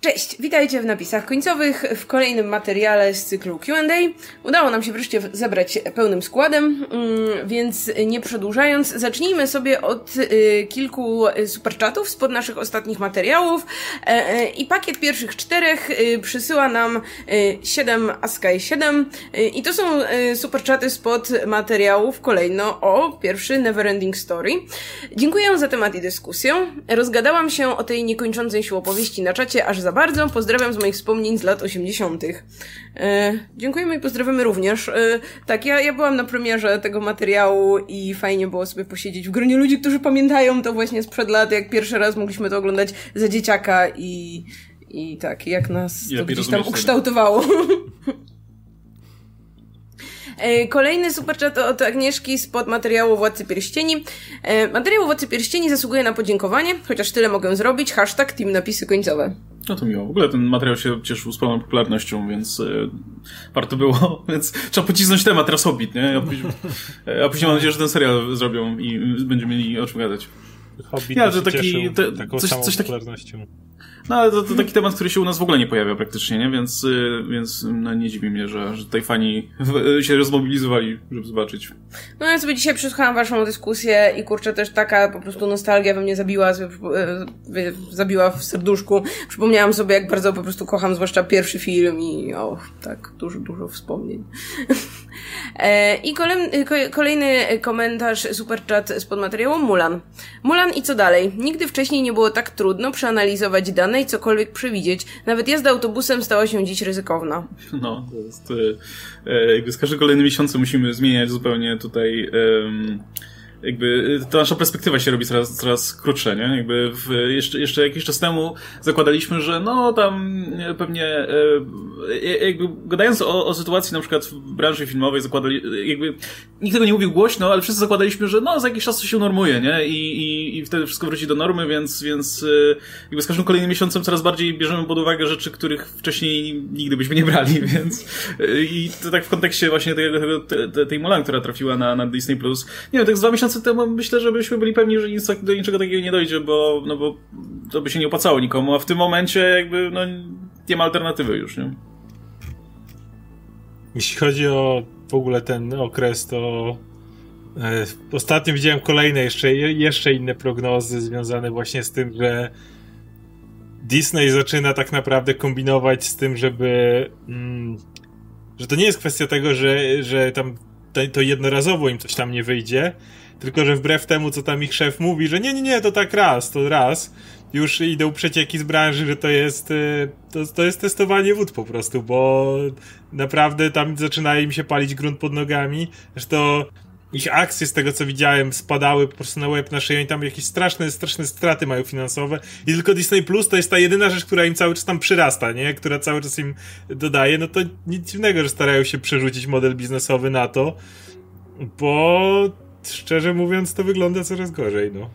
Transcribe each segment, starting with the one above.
Cześć, witajcie w napisach końcowych w kolejnym materiale z cyklu QA. Udało nam się wreszcie zebrać pełnym składem, mm, więc nie przedłużając, zacznijmy sobie od y, kilku superchatów spod naszych ostatnich materiałów. E, e, I pakiet pierwszych czterech y, przysyła nam 7 Askai 7 i to są superchaty spod materiałów kolejno o pierwszy Neverending Story. Dziękuję za temat i dyskusję. Rozgadałam się o tej niekończącej się opowieści na czacie aż za bardzo. Pozdrawiam z moich wspomnień z lat 80. E, dziękujemy i pozdrawiamy również. E, tak, ja, ja byłam na premierze tego materiału i fajnie było sobie posiedzieć w gronie ludzi, którzy pamiętają to właśnie sprzed lat, jak pierwszy raz mogliśmy to oglądać za dzieciaka i, i tak, jak nas to gdzieś tam ukształtowało. E, kolejny superchat od Agnieszki spod materiału Władcy Pierścieni. E, materiał Władcy Pierścieni zasługuje na podziękowanie, chociaż tyle mogę zrobić. Hashtag team napisy końcowe. No to miło. W ogóle ten materiał się cieszył sprawą popularnością, więc y, warto było, więc trzeba pocisnąć temat teraz Hobbit, nie? A później, a później mam nadzieję, że ten serial zrobią i będziemy mieli o czym gadać. Hobbit ja, to taki, te, taką coś, coś popularnością. No ale to, to, taki temat, który się u nas w ogóle nie pojawia praktycznie, nie? Więc, y, więc no, nie dziwi mnie, że, że tutaj fani się rozmobilizowali, żeby zobaczyć. No ja sobie dzisiaj przesłuchałam waszą dyskusję i kurczę też taka po prostu nostalgia we mnie zabiła, y, zabiła w serduszku. Przypomniałam sobie, jak bardzo po prostu kocham zwłaszcza pierwszy film i o, tak, dużo, dużo wspomnień. E, I kolejny komentarz, superchat spod materiału Mulan. Mulan i co dalej? Nigdy wcześniej nie było tak trudno przeanalizować dane i cokolwiek przewidzieć. Nawet jazda autobusem stała się dziś ryzykowna. No, to jest... E, e, jakby z każdym kolejnym miesiącem musimy zmieniać zupełnie tutaj... Um jakby ta nasza perspektywa się robi coraz, coraz krótsza, nie? Jakby w, jeszcze, jeszcze jakiś czas temu zakładaliśmy, że no tam pewnie e, jakby gadając o, o sytuacji na przykład w branży filmowej zakładali, jakby nikt tego nie mówił głośno, ale wszyscy zakładaliśmy, że no za jakiś czas to się normuje, nie? I, i, i wtedy wszystko wróci do normy, więc, więc jakby z każdym kolejnym miesiącem coraz bardziej bierzemy pod uwagę rzeczy, których wcześniej nigdy byśmy nie brali, więc i to tak w kontekście właśnie tego, tego, tej Mulan, która trafiła na, na Disney+. Plus. Nie wiem, tak z dwa miesiące miesiące temu myślę, że byśmy byli pewni, że nic, do niczego takiego nie dojdzie, bo, no bo to by się nie opłacało nikomu, a w tym momencie jakby no, nie ma alternatywy już, nie? Jeśli chodzi o w ogóle ten okres, to e, ostatnio widziałem kolejne jeszcze, jeszcze inne prognozy związane właśnie z tym, że Disney zaczyna tak naprawdę kombinować z tym, żeby mm, że to nie jest kwestia tego, że, że tam to jednorazowo im coś tam nie wyjdzie, tylko, że wbrew temu, co tam ich szef mówi, że nie, nie, nie, to tak raz, to raz, już idą przecieki z branży, że to jest, y, to, to jest testowanie wód po prostu, bo naprawdę tam zaczyna im się palić grunt pod nogami. Zresztą ich akcje z tego co widziałem spadały po prostu na łeb na szyję i tam jakieś straszne, straszne straty mają finansowe i tylko Disney Plus to jest ta jedyna rzecz, która im cały czas tam przyrasta, nie? Która cały czas im dodaje, no to nic dziwnego, że starają się przerzucić model biznesowy na to, bo szczerze mówiąc, to wygląda coraz gorzej, no.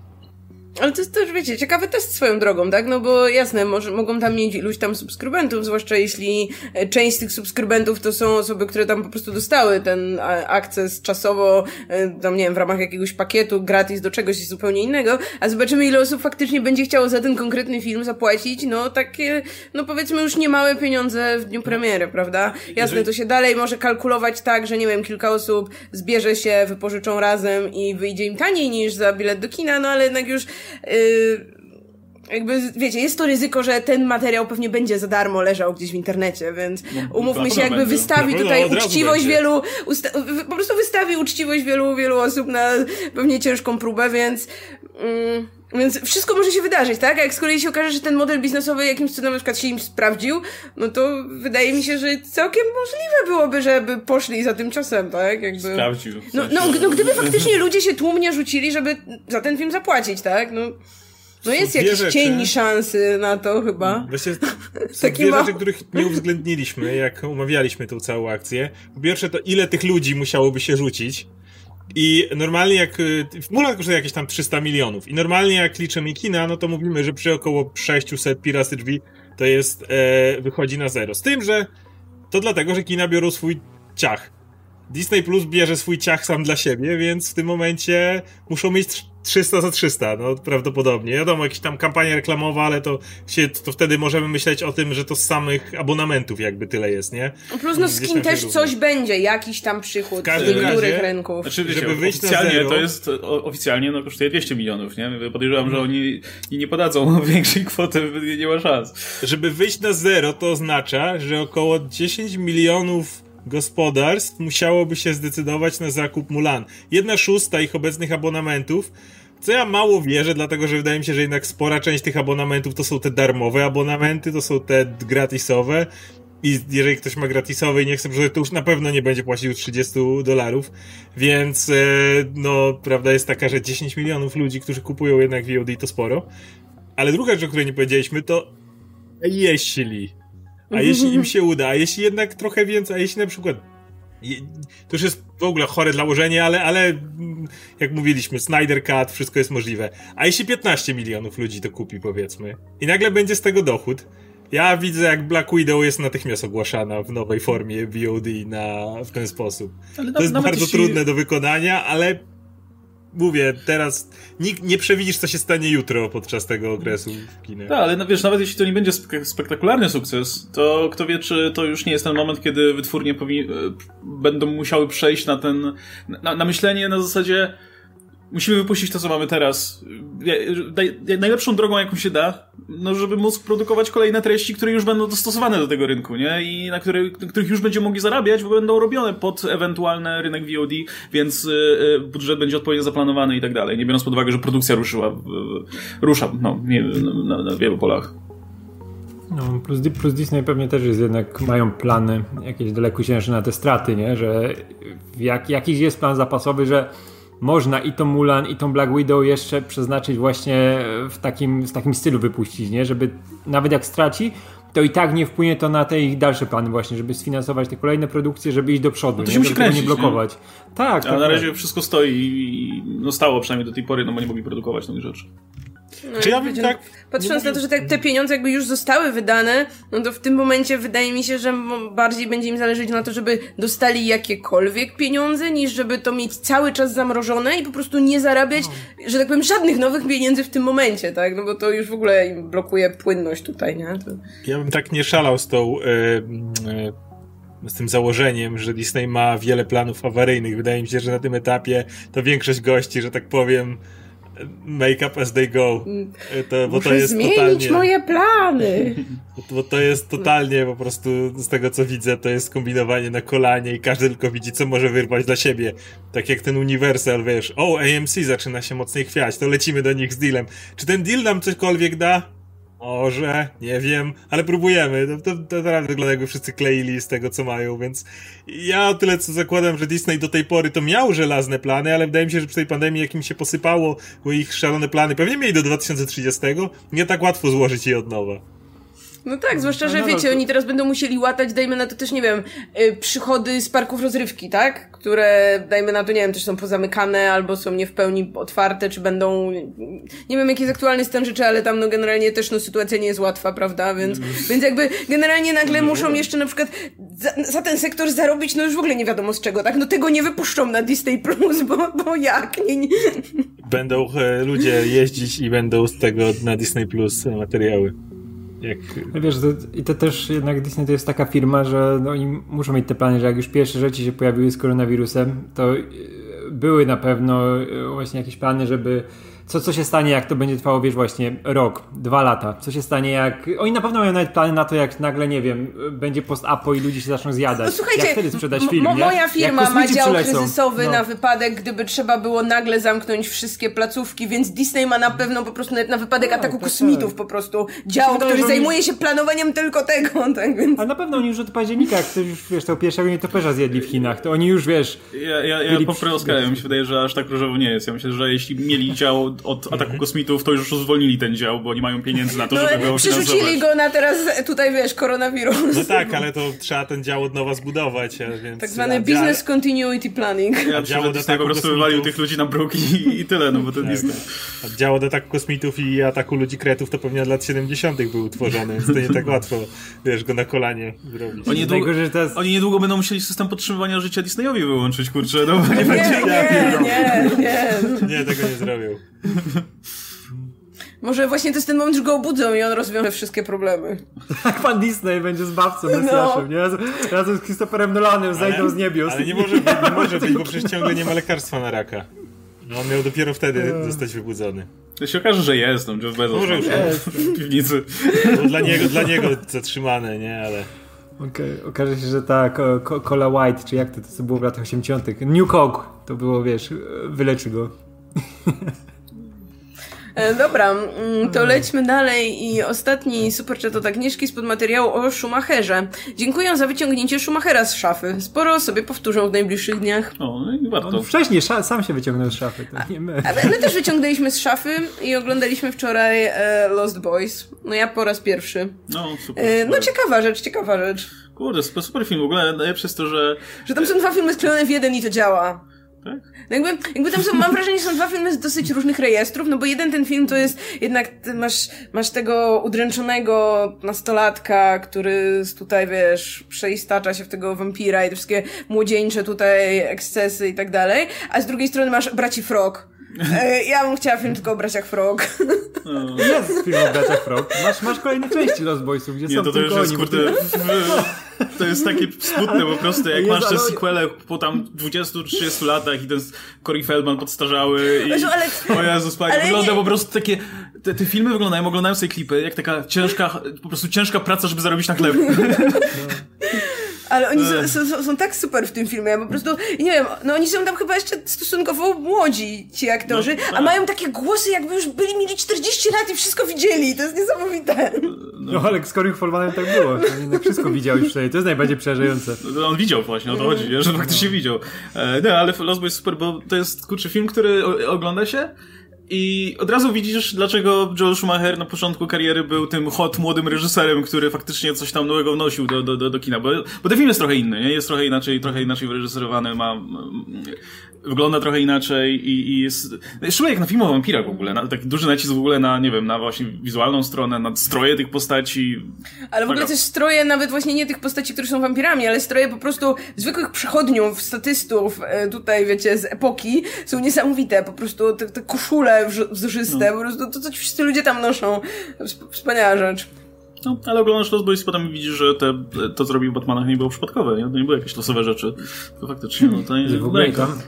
Ale to jest też, wiecie, ciekawy test swoją drogą, tak? No bo jasne, może, mogą tam mieć iluś tam subskrybentów, zwłaszcza jeśli e, część z tych subskrybentów to są osoby, które tam po prostu dostały ten akces czasowo, e, tam nie wiem, w ramach jakiegoś pakietu gratis do czegoś zupełnie innego, a zobaczymy ile osób faktycznie będzie chciało za ten konkretny film zapłacić, no takie, no powiedzmy już niemałe pieniądze w dniu premiery, prawda? Jasne, to się dalej może kalkulować tak, że nie wiem, kilka osób zbierze się, wypożyczą razem i wyjdzie im taniej niż za bilet do kina, no ale jednak już jakby, wiecie, jest to ryzyko, że ten materiał pewnie będzie za darmo leżał gdzieś w internecie, więc no, umówmy się, jakby wystawi tutaj no, uczciwość wielu, po prostu wystawi uczciwość wielu, wielu osób na pewnie ciężką próbę, więc, mm, więc wszystko może się wydarzyć, tak? A jak z kolei się okaże, że ten model biznesowy jakimś cudem na przykład się im sprawdził, no to wydaje mi się, że całkiem możliwe byłoby, żeby poszli za tym czasem, tak? Jakby... Sprawdził. No, no, no, gdyby faktycznie ludzie się tłumnie rzucili, żeby za ten film zapłacić, tak? No. No jest jakiś rzeczy, cień szansy na to chyba. Właśnie są dwie rzeczy, których nie uwzględniliśmy, jak umawialiśmy tą całą akcję. Po pierwsze to ile tych ludzi musiałoby się rzucić. I normalnie jak, y, Mulan kosztuje jakieś tam 300 milionów. I normalnie jak liczymy kina, no to mówimy, że przy około 600 piracy drzwi to jest, e, wychodzi na zero. Z tym, że to dlatego, że kina biorą swój ciach. Disney Plus bierze swój ciach sam dla siebie, więc w tym momencie muszą mieć 300 za 300, no prawdopodobnie. Wiadomo, jakaś tam kampania reklamowa, ale to, się, to wtedy możemy myśleć o tym, że to z samych abonamentów jakby tyle jest, nie? Plus no skin też coś będzie, jakiś tam przychód z niektórych rynków. Znaczy, wiecie, Żeby wyjść oficjalnie na zero, to jest, oficjalnie no kosztuje 200 milionów, nie? Podejrzewam, że oni nie podadzą większej kwoty, nie ma szans. Żeby wyjść na zero to oznacza, że około 10 milionów gospodarstw musiałoby się zdecydować na zakup Mulan. Jedna szósta ich obecnych abonamentów co ja mało wierzę, dlatego że wydaje mi się, że jednak spora część tych abonamentów to są te darmowe abonamenty, to są te gratisowe. I jeżeli ktoś ma gratisowy i nie chce to już na pewno nie będzie płacił 30 dolarów. Więc, e, no, prawda jest taka, że 10 milionów ludzi, którzy kupują jednak VOD, to sporo. Ale druga rzecz, o której nie powiedzieliśmy, to jeśli a jeśli im się uda, a jeśli jednak trochę więcej, a jeśli na przykład to już jest w ogóle chore dla ułożenia, ale, ale jak mówiliśmy, Snyder Cut, wszystko jest możliwe. A jeśli 15 milionów ludzi to kupi, powiedzmy, i nagle będzie z tego dochód, ja widzę, jak Black Widow jest natychmiast ogłaszana w nowej formie VOD na, w ten sposób. to jest bardzo jeśli... trudne do wykonania, ale mówię, teraz nikt nie przewidzisz, co się stanie jutro podczas tego okresu w kinie. Tak, ale wiesz, nawet jeśli to nie będzie spek spektakularny sukces, to kto wie, czy to już nie jest ten moment, kiedy wytwórnie będą musiały przejść na ten, na, na myślenie na zasadzie musimy wypuścić to, co mamy teraz. Najlepszą drogą, jaką się da, no, żeby móc produkować kolejne treści, które już będą dostosowane do tego rynku, nie? I na, które, na których już będziemy mogli zarabiać, bo będą robione pod ewentualny rynek VOD, więc y, y, budżet będzie odpowiednio zaplanowany i tak dalej. Nie biorąc pod uwagę, że produkcja ruszyła, rusza, no, nie, na, na wielu polach. No, plus, plus Disney pewnie też jest jednak, mają plany jakieś dalekosiężne na te straty, nie? Że jak, jakiś jest plan zapasowy, że można i tą Mulan, i tą Black Widow jeszcze przeznaczyć właśnie w takim, w takim stylu wypuścić, nie? Żeby nawet jak straci, to i tak nie wpłynie to na te ich dalsze plany właśnie, żeby sfinansować te kolejne produkcje, żeby iść do przodu, no to się nie? musi kręcić, nie blokować. Nie? Tak, A tak, na razie tak. wszystko stoi i no stało przynajmniej do tej pory, no bo nie mogli produkować nowych rzeczy. No, Czy ja bym tak... Patrząc na to, że te, te, pieniądze jakby już zostały wydane, no to w tym momencie wydaje mi się, że bardziej będzie im zależeć na to, żeby dostali jakiekolwiek pieniądze, niż żeby to mieć cały czas zamrożone i po prostu nie zarabiać, no. że tak powiem, żadnych nowych pieniędzy w tym momencie, tak? No bo to już w ogóle im blokuje płynność tutaj, nie? To... Ja bym tak nie szalał z tą... Yy, yy z tym założeniem, że Disney ma wiele planów awaryjnych. Wydaje mi się, że na tym etapie to większość gości, że tak powiem, make up as they go. To, bo Muszę to jest zmienić totalnie, moje plany. Bo to jest totalnie po prostu z tego co widzę, to jest kombinowanie na kolanie i każdy tylko widzi, co może wyrwać dla siebie. Tak jak ten Universal, wiesz, o, AMC zaczyna się mocniej chwiać, to lecimy do nich z dealem. Czy ten deal nam cośkolwiek da? Może, nie wiem, ale próbujemy. To, to, to naprawdę wygląda jakby wszyscy kleili z tego, co mają, więc ja o tyle co zakładam, że Disney do tej pory to miał żelazne plany, ale wydaje mi się, że przy tej pandemii jakim się posypało, bo ich szalone plany pewnie mieli do 2030, nie tak łatwo złożyć je od nowa. No tak, zwłaszcza, że no, no, wiecie, to... oni teraz będą musieli łatać, dajmy na to też, nie wiem, y, przychody z parków rozrywki, tak? Które, dajmy na to, nie wiem, też są pozamykane albo są nie w pełni otwarte, czy będą, nie wiem jaki jest aktualny stan rzeczy, ale tam no generalnie też no sytuacja nie jest łatwa, prawda? Więc, mm. więc jakby generalnie nagle mm. muszą jeszcze na przykład za, za, ten sektor zarobić, no już w ogóle nie wiadomo z czego, tak? No tego nie wypuszczą na Disney Plus, bo, bo jak? Nie, nie. Będą e, ludzie jeździć i będą z tego na Disney Plus materiały. Jak... No wiesz, to, i to też jednak Disney to jest taka firma, że no, oni muszą mieć te plany, że jak już pierwsze rzeczy się pojawiły z koronawirusem, to e, były na pewno e, właśnie jakieś plany, żeby co, co się stanie, jak to będzie trwało, wiesz, właśnie rok, dwa lata? Co się stanie, jak... Oni na pewno mają nawet plany na to, jak nagle, nie wiem, będzie post-apo i ludzie się zaczną zjadać. No, słuchajcie, jak wtedy sprzedać film, nie? Moja firma ma dział przylecą. kryzysowy no. na wypadek, gdyby trzeba było nagle zamknąć wszystkie placówki, więc Disney ma na pewno po prostu na wypadek no, ataku tak, kosmitów tak. po prostu dział, który wydaje, zajmuje oni... się planowaniem tylko tego, tak więc... A na pewno oni już od października, jak ktoś już, wiesz, tego pierwszego nietoperza zjedli w Chinach, to oni już, wiesz... Ja, ja, ja poprę mi się wydaje, że aż tak różowo nie jest. Ja myślę, że jeśli mieli dział od ataku mhm. kosmitów, to już zwolnili ten dział, bo nie mają pieniędzy na to, no, żeby go Przerzucili go na teraz, tutaj wiesz, koronawirus. No tak, ale to trzeba ten dział od nowa zbudować, więc... Tak zwany business continuity planning. Ja dział od ataku po prostu wywalił tych ludzi na bruk i, i tyle, no bo to tak. jest... Dział od ataku kosmitów i ataku ludzi kretów to pewnie od lat 70 był utworzony, więc to nie tak łatwo, wiesz, go na kolanie zrobić. Oni niedługo, jest... oni niedługo będą musieli system podtrzymywania życia Disneyowi wyłączyć, kurczę, no bo nie, nie będzie... Nie, nie, nie, nie. Nie, tego nie zrobił. Może właśnie to jest ten moment, że go obudzą i on rozwiąże wszystkie problemy. Jak pan Disney będzie zbawcą, Mesjaszem, nie? Razem, razem z Christopherem Nolanem zejdą z niebios. Ale nie może, być, nie może być, bo przecież ciągle nie ma lekarstwa na raka. No, on miał dopiero wtedy zostać wybudzony. To się okaże, że jest tam Jeff Bezos Może w już w piwnicy. No, dla niego, dla niego zatrzymane, nie? Ale... Okej, okaże się, że ta Cola White, czy jak to, to co było w latach 80. New Coke, to było, wiesz, wyleczy go. E, dobra, mm, to lećmy dalej i ostatni superchat od Agnieszki spod materiału o Schumacherze. Dziękuję za wyciągnięcie Schumachera z szafy. Sporo sobie powtórzą w najbliższych dniach. O, no i warto. On wcześniej sza- sam się wyciągnął z szafy, to nie my. Ale my też wyciągnęliśmy z szafy i oglądaliśmy wczoraj e, Lost Boys. No ja po raz pierwszy. No, super. E, no ciekawa rzecz, ciekawa rzecz. Kurde, super, super film. W ogóle najlepsze jest to, że... Że tam są dwa filmy sklejone w jeden i to działa. Tak? No jakby, jakby tam są, mam wrażenie, że są dwa filmy z dosyć różnych rejestrów, no bo jeden ten film to jest jednak, masz, masz tego udręczonego nastolatka, który tutaj, wiesz, przeistacza się w tego wampira i te wszystkie młodzieńcze tutaj ekscesy i tak dalej, a z drugiej strony masz braci Frog. E, Ja bym chciała film tylko o braciach Frog. No. Jest film o braciach Frog. Masz, masz kolejne części Lost Boysów, gdzie Nie, są to, to już tylko jest, oni. kurde... To jest takie smutne po prostu, jak Jezu, masz te ale- sequele po tam 20-30 latach i ten Corey Feldman podstarzały i... Jezu, ale- O Jezus, Panie, ale wygląda nie- po prostu takie... Te, te filmy wyglądają, oglądałem sobie klipy, jak taka ciężka, po prostu ciężka praca, żeby zarobić na chleb. Ale oni są, są, są, są tak super w tym filmie, ja po prostu, nie wiem, no oni są tam chyba jeszcze stosunkowo młodzi, ci aktorzy, No, a tak. mają takie głosy, jakby już byli, mieli 40 lat i wszystko widzieli, to jest niesamowite. No ale z Corey Feldmanem tak było. On jednak wszystko widział już wtedy. To jest najbardziej przerażające. No, On widział właśnie, o to chodzi, że faktycznie widział. E, No, ale Lost Boys super, bo to jest, kurczę, film, który ogląda się i od razu widzisz, dlaczego Joel Schumacher na początku kariery był tym hot, młodym reżyserem, który faktycznie coś tam nowego wnosił do, do, do, do kina, bo, bo ten film jest trochę inny, nie? Jest trochę inaczej, trochę inaczej wyreżyserowany, ma... Wygląda trochę inaczej i, i jest... Szczególnie jak na film o wampirach w ogóle, na, taki duży nacisk w ogóle na, nie wiem, na właśnie wizualną stronę, na stroje tych postaci. Ale w ogóle też stroje nawet właśnie nie tych postaci, które są wampirami, ale stroje po prostu zwykłych przechodniów, statystów, e, tutaj wiecie, z epoki, są niesamowite, po prostu te, te koszule wzorzyste, No. po prostu to, co ci wszyscy ludzie tam noszą, Wsp- wspaniała rzecz. No, ale oglądasz Boys i potem widzisz, że te, to, co robił Batmanach, nie było przypadkowe, nie? To nie były jakieś losowe rzeczy. To faktycznie, no to nie W ogóle tam,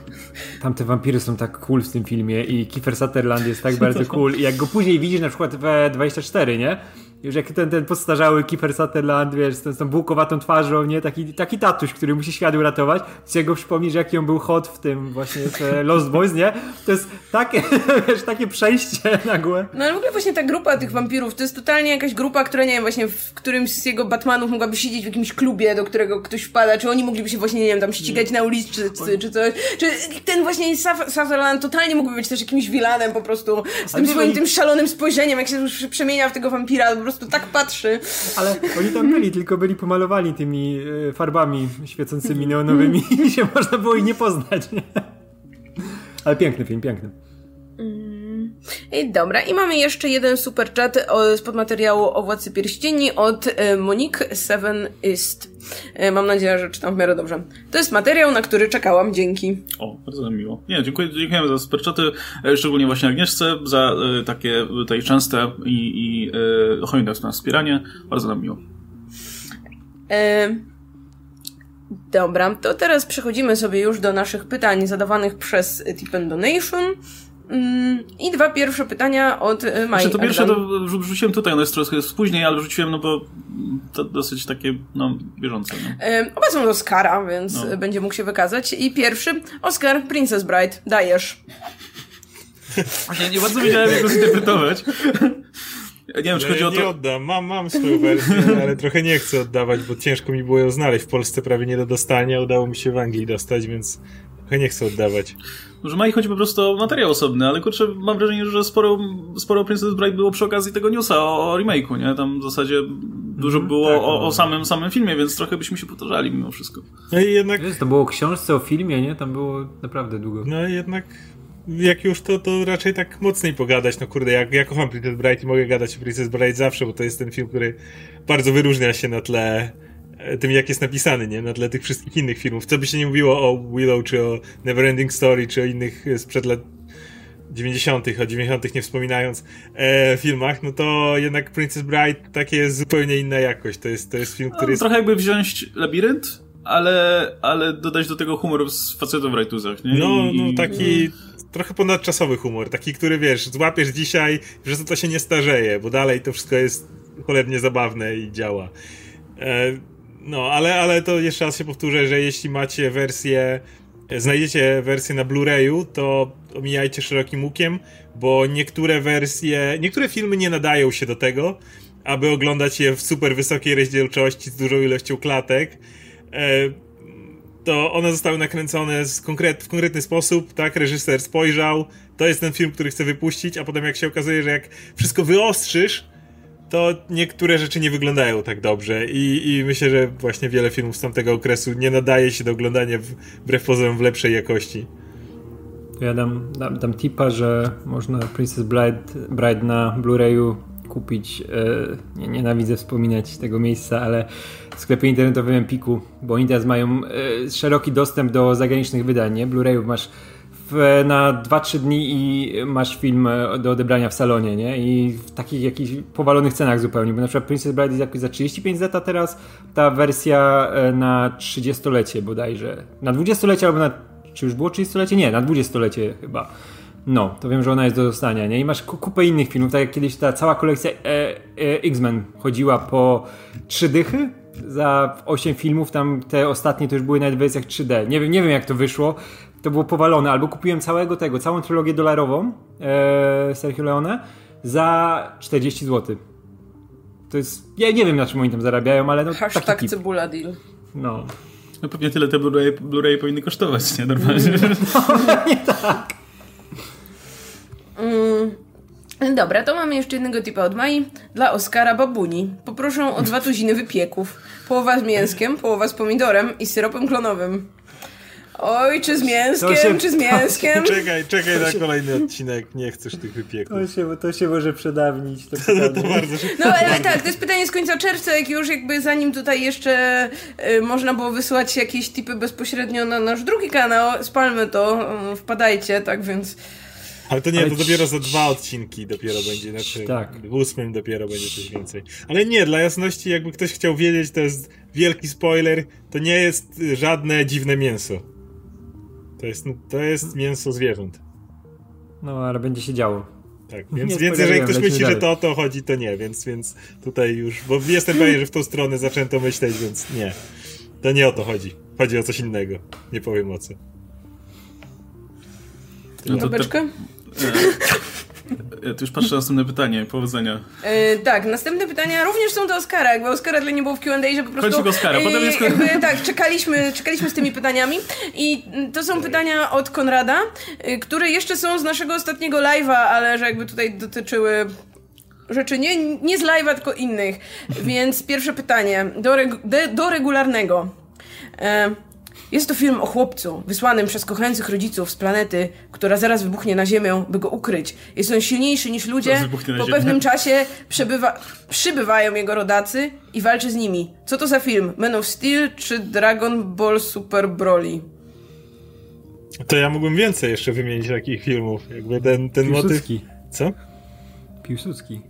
tam te wampiry są tak cool w tym filmie i Kiefer Sutherland jest tak bardzo cool i jak go później widzisz na przykład w 24, nie? Już jak ten, ten podstarzały Kiefer Sutherland, wiesz, z tą, z tą bułkowatą twarzą, nie? Taki, taki tatuś, który musi świat uratować. Jak go przypomnisz, jaki on był hot w tym właśnie w e, Lost Boys, nie? To jest takie, wiesz, takie przejście nagłe. No ale w ogóle właśnie ta grupa tych wampirów, to jest totalnie jakaś grupa, która nie wiem, właśnie w którymś z jego Batmanów mogłaby siedzieć w jakimś klubie, do którego ktoś wpada, czy oni mogliby się właśnie, nie wiem, tam ścigać na ulicy, czy, czy, czy coś. Czy ten właśnie Sutherland totalnie mógłby być też jakimś vilanem po prostu, z tym nie, swoim tym szalonym spojrzeniem, jak się już przemienia w tego wampira, prostu tak patrzy. Ale oni tam byli, tylko byli pomalowani tymi e, farbami świecącymi neonowymi i się można było ich nie poznać? Ale piękny film, piękny. Dobra, i mamy jeszcze jeden super chat o, spod materiału o Władcy Pierścieni od e, Monique Seven Ist. E, mam nadzieję, że czytam w miarę dobrze. To jest materiał, na który czekałam, dzięki. O, bardzo miło. Nie, dziękuję, dziękujemy za superczaty, e, szczególnie właśnie Agnieszce, za e, takie tutaj częste i, i e, hojne wspieranie. Bardzo nam miło. E, dobra, to teraz przechodzimy sobie już do naszych pytań zadawanych przez Tip and Donation. Mm, I dwa pierwsze pytania od e, Mai. Znaczy, to pierwsze to wrzu- wrzuciłem tutaj, ono jest troszkę później, ale wrzuciłem, no bo to dosyć takie, no, bieżące. No. E, Oba są Oscara, więc No. będzie mógł się wykazać. I pierwszy, Oscar, Princess Bride, dajesz. Właśnie nie bardzo wiedziałem, jak go zinterpretować. Nie wiem, czy chodzi Ja o nie to... oddam, mam, mam swoją wersję, ale trochę nie chcę oddawać, bo ciężko mi było ją znaleźć. W Polsce prawie nie do dostania, udało mi się w Anglii dostać, więc trochę nie chcę oddawać. Że Mai chodzi po prostu o materiał osobny, ale kurczę, mam wrażenie, że sporo, sporo Princess Bride było przy okazji tego newsa o, o remake'u, nie? Tam w zasadzie dużo było tak, o, no. o samym, samym filmie, więc trochę byśmy się powtarzali mimo wszystko. No i jednak, Wiesz, to było o książce, o filmie, nie? Tam było naprawdę długo. no i jednak jak już to, to raczej tak mocniej pogadać. No kurde, ja, ja kocham Princess Bride i mogę gadać o Princess Bride zawsze, bo to jest ten film, który bardzo wyróżnia się na tle tym, jak jest napisany, nie? Na tle tych wszystkich innych filmów. Co by się nie mówiło o Willow, czy o Neverending Story, czy o innych e, sprzed lat 90., o 90. nie wspominając, e, filmach, no to jednak Princess Bride takie jest zupełnie inna jakość. To jest, to jest film, który no, jest... Trochę jakby wziąć labirynt, ale, ale dodać do tego humor z facetów w rajtuzach, nie? No, no taki trochę ponadczasowy humor, taki, który wiesz, złapiesz dzisiaj, że to się nie starzeje, bo dalej to wszystko jest cholernie zabawne i działa. E, no, ale, ale to jeszcze raz się powtórzę, że jeśli macie wersję, znajdziecie wersję na Blu-rayu, to omijajcie szerokim łukiem, bo niektóre wersje, niektóre filmy nie nadają się do tego, aby oglądać je w super wysokiej rozdzielczości z dużą ilością klatek. E, to one zostały nakręcone konkret, w konkretny sposób, tak? Reżyser spojrzał, to jest ten film, który chce wypuścić, a potem jak się okazuje, że jak wszystko wyostrzysz, to niektóre rzeczy nie wyglądają tak dobrze i, i myślę, że właśnie wiele filmów z tamtego okresu nie nadaje się do oglądania wbrew pozorom w lepszej jakości. Ja dam, dam, dam tipa, że można Princess Bride, Bride na Blu-rayu kupić. Nie, nienawidzę wspominać tego miejsca, ale w sklepie internetowym Empiku, bo oni teraz mają e, szeroki dostęp do zagranicznych wydań, nie? Blu-rayów masz w, na 2-3 dni i masz film e, do odebrania w salonie, nie? I w takich jakichś powalonych cenach zupełnie, bo na przykład Princess Bride jest jakoś za 35 zeta teraz, ta wersja e, na 30-lecie bodajże. Na 20-lecie albo na... Czy już było 30-lecie? Nie, na 20-lecie chyba. No, to wiem, że ona jest do dostania, nie? I masz kupę innych filmów, tak jak kiedyś ta cała kolekcja e, e, X-Men chodziła po trzy dychy za 8 filmów, tam te ostatnie to już były w wersjach 3D. Nie wiem, nie wiem jak to wyszło, to było powalone, albo kupiłem całego tego, całą trylogię dolarową e, Sergio Leone za 40 zł. To jest, ja nie wiem na czym oni tam zarabiają, ale no Hashtag taki tip. cebula deal. No. No pewnie tyle te Blu-ray, Blu-ray powinny kosztować, nie? Normalnie. nie tak. Mm. Dobra, to mamy jeszcze jednego typa od Mai. Dla Oskara Babuni. Poproszę o dwa tuziny wypieków. Połowa z mięskiem, połowa z pomidorem i syropem klonowym. Oj, czy z mięskiem, się- czy z mięskiem? Czekaj, czekaj na kolejny odcinek, nie chcesz tych wypieków. To się, to się może przedawnić. To To pytanie. bardzo szybko. No ale tak, to jest pytanie z końca czerwca, jak już jakby zanim tutaj jeszcze y, można było wysłać jakieś tipy bezpośrednio na nasz drugi kanał, spalmy to, y, wpadajcie, tak więc... Ale to nie, Ale to dopiero za dwa odcinki dopiero będzie, znaczy Tak. w ósmym dopiero będzie coś więcej. Ale nie, dla jasności, jakby ktoś chciał wiedzieć, to jest wielki spoiler, to nie jest y, żadne dziwne mięso. To jest, to jest mięso zwierząt. No, ale będzie się działo. Tak, Nie więc, więc jeżeli ktoś myśli, że dalej. to o to chodzi, to nie, więc, więc tutaj już, bo jestem pewien, że w tą stronę zaczęto myśleć, więc nie. To nie o to chodzi. Chodzi o coś innego. Nie powiem o co. No to te, Babeczkę? ja tu już patrzę na następne pytanie. Powodzenia. E, tak, następne pytania również są do Oskara, jakby Oskara dla nie było w Q&A, że po prostu... Kończyk Oskara, potem jest- jakby, tak, czekaliśmy, czekaliśmy z tymi pytaniami i to są pytania od Konrada, y, które jeszcze są z naszego ostatniego live'a, ale że jakby tutaj dotyczyły rzeczy nie, nie z live'a, tylko innych. Więc pierwsze pytanie do, reg- de- do regularnego. E, jest to film o chłopcu wysłanym przez kochających rodziców z planety, która zaraz wybuchnie na Ziemię, by go ukryć. Jest on silniejszy niż ludzie. Po Ziemię. pewnym czasie przebywa, przybywają jego rodacy i walczy z nimi. Co to za film? Man of Steel czy Dragon Ball Super Broly? To ja mógłbym więcej jeszcze wymienić takich filmów. Jakby ten, ten motyw. Co? Piłsudski.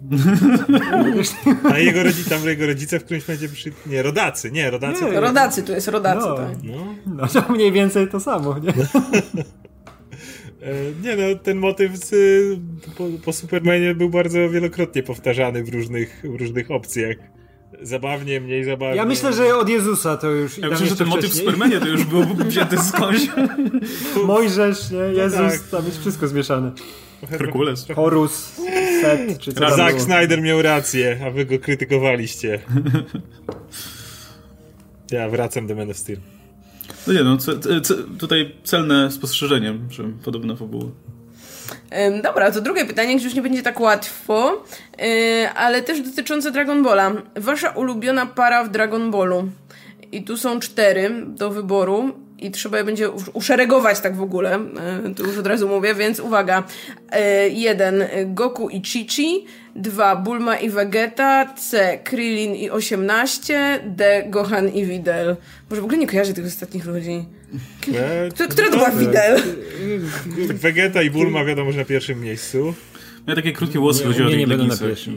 A jego rodzice, tam jego rodzice w którymś momencie przy... Nie, rodacy, nie, rodacy. Nie. to- Rodacy, tu jest rodacy, No. tak. No, No to mniej więcej to samo, nie? E, Nie no, ten motyw z, po, po Supermanie był bardzo wielokrotnie powtarzany w różnych, w różnych opcjach. Zabawnie, mniej zabawnie. Ja myślę, że od Jezusa to już... Ja myślę, że ten motyw w. Supermanie to już był wzięty skądś. Mojżesz, nie? Jezus, tak. tam jest wszystko zmieszane. Herkules. Horus, Set, czy co Zack. Snyder miał rację, a wy go krytykowaliście. Ja wracam do Man of Steel. No nie no, tutaj celne spostrzeżenie, że podobna fabuła. Ym, dobra, to drugie pytanie, gdzie już nie będzie tak łatwo, yy, ale też dotyczące Dragon Balla. Wasza ulubiona para w Dragon Ballu. I tu są cztery do wyboru. I trzeba je będzie uszeregować tak w ogóle, e, to już od razu mówię, więc uwaga. E, jeden, Goku i Chichi, dwa, Bulma i Vegeta, C, Krillin i 18, D, Gohan i Videl. Może w ogóle nie kojarzę tych ostatnich ludzi. Która to była Videl? Vegeta i Bulma wiadomo, że na pierwszym miejscu. Ja takie krótkie włosy Nie, chodziło o nie, będą na pierwszym.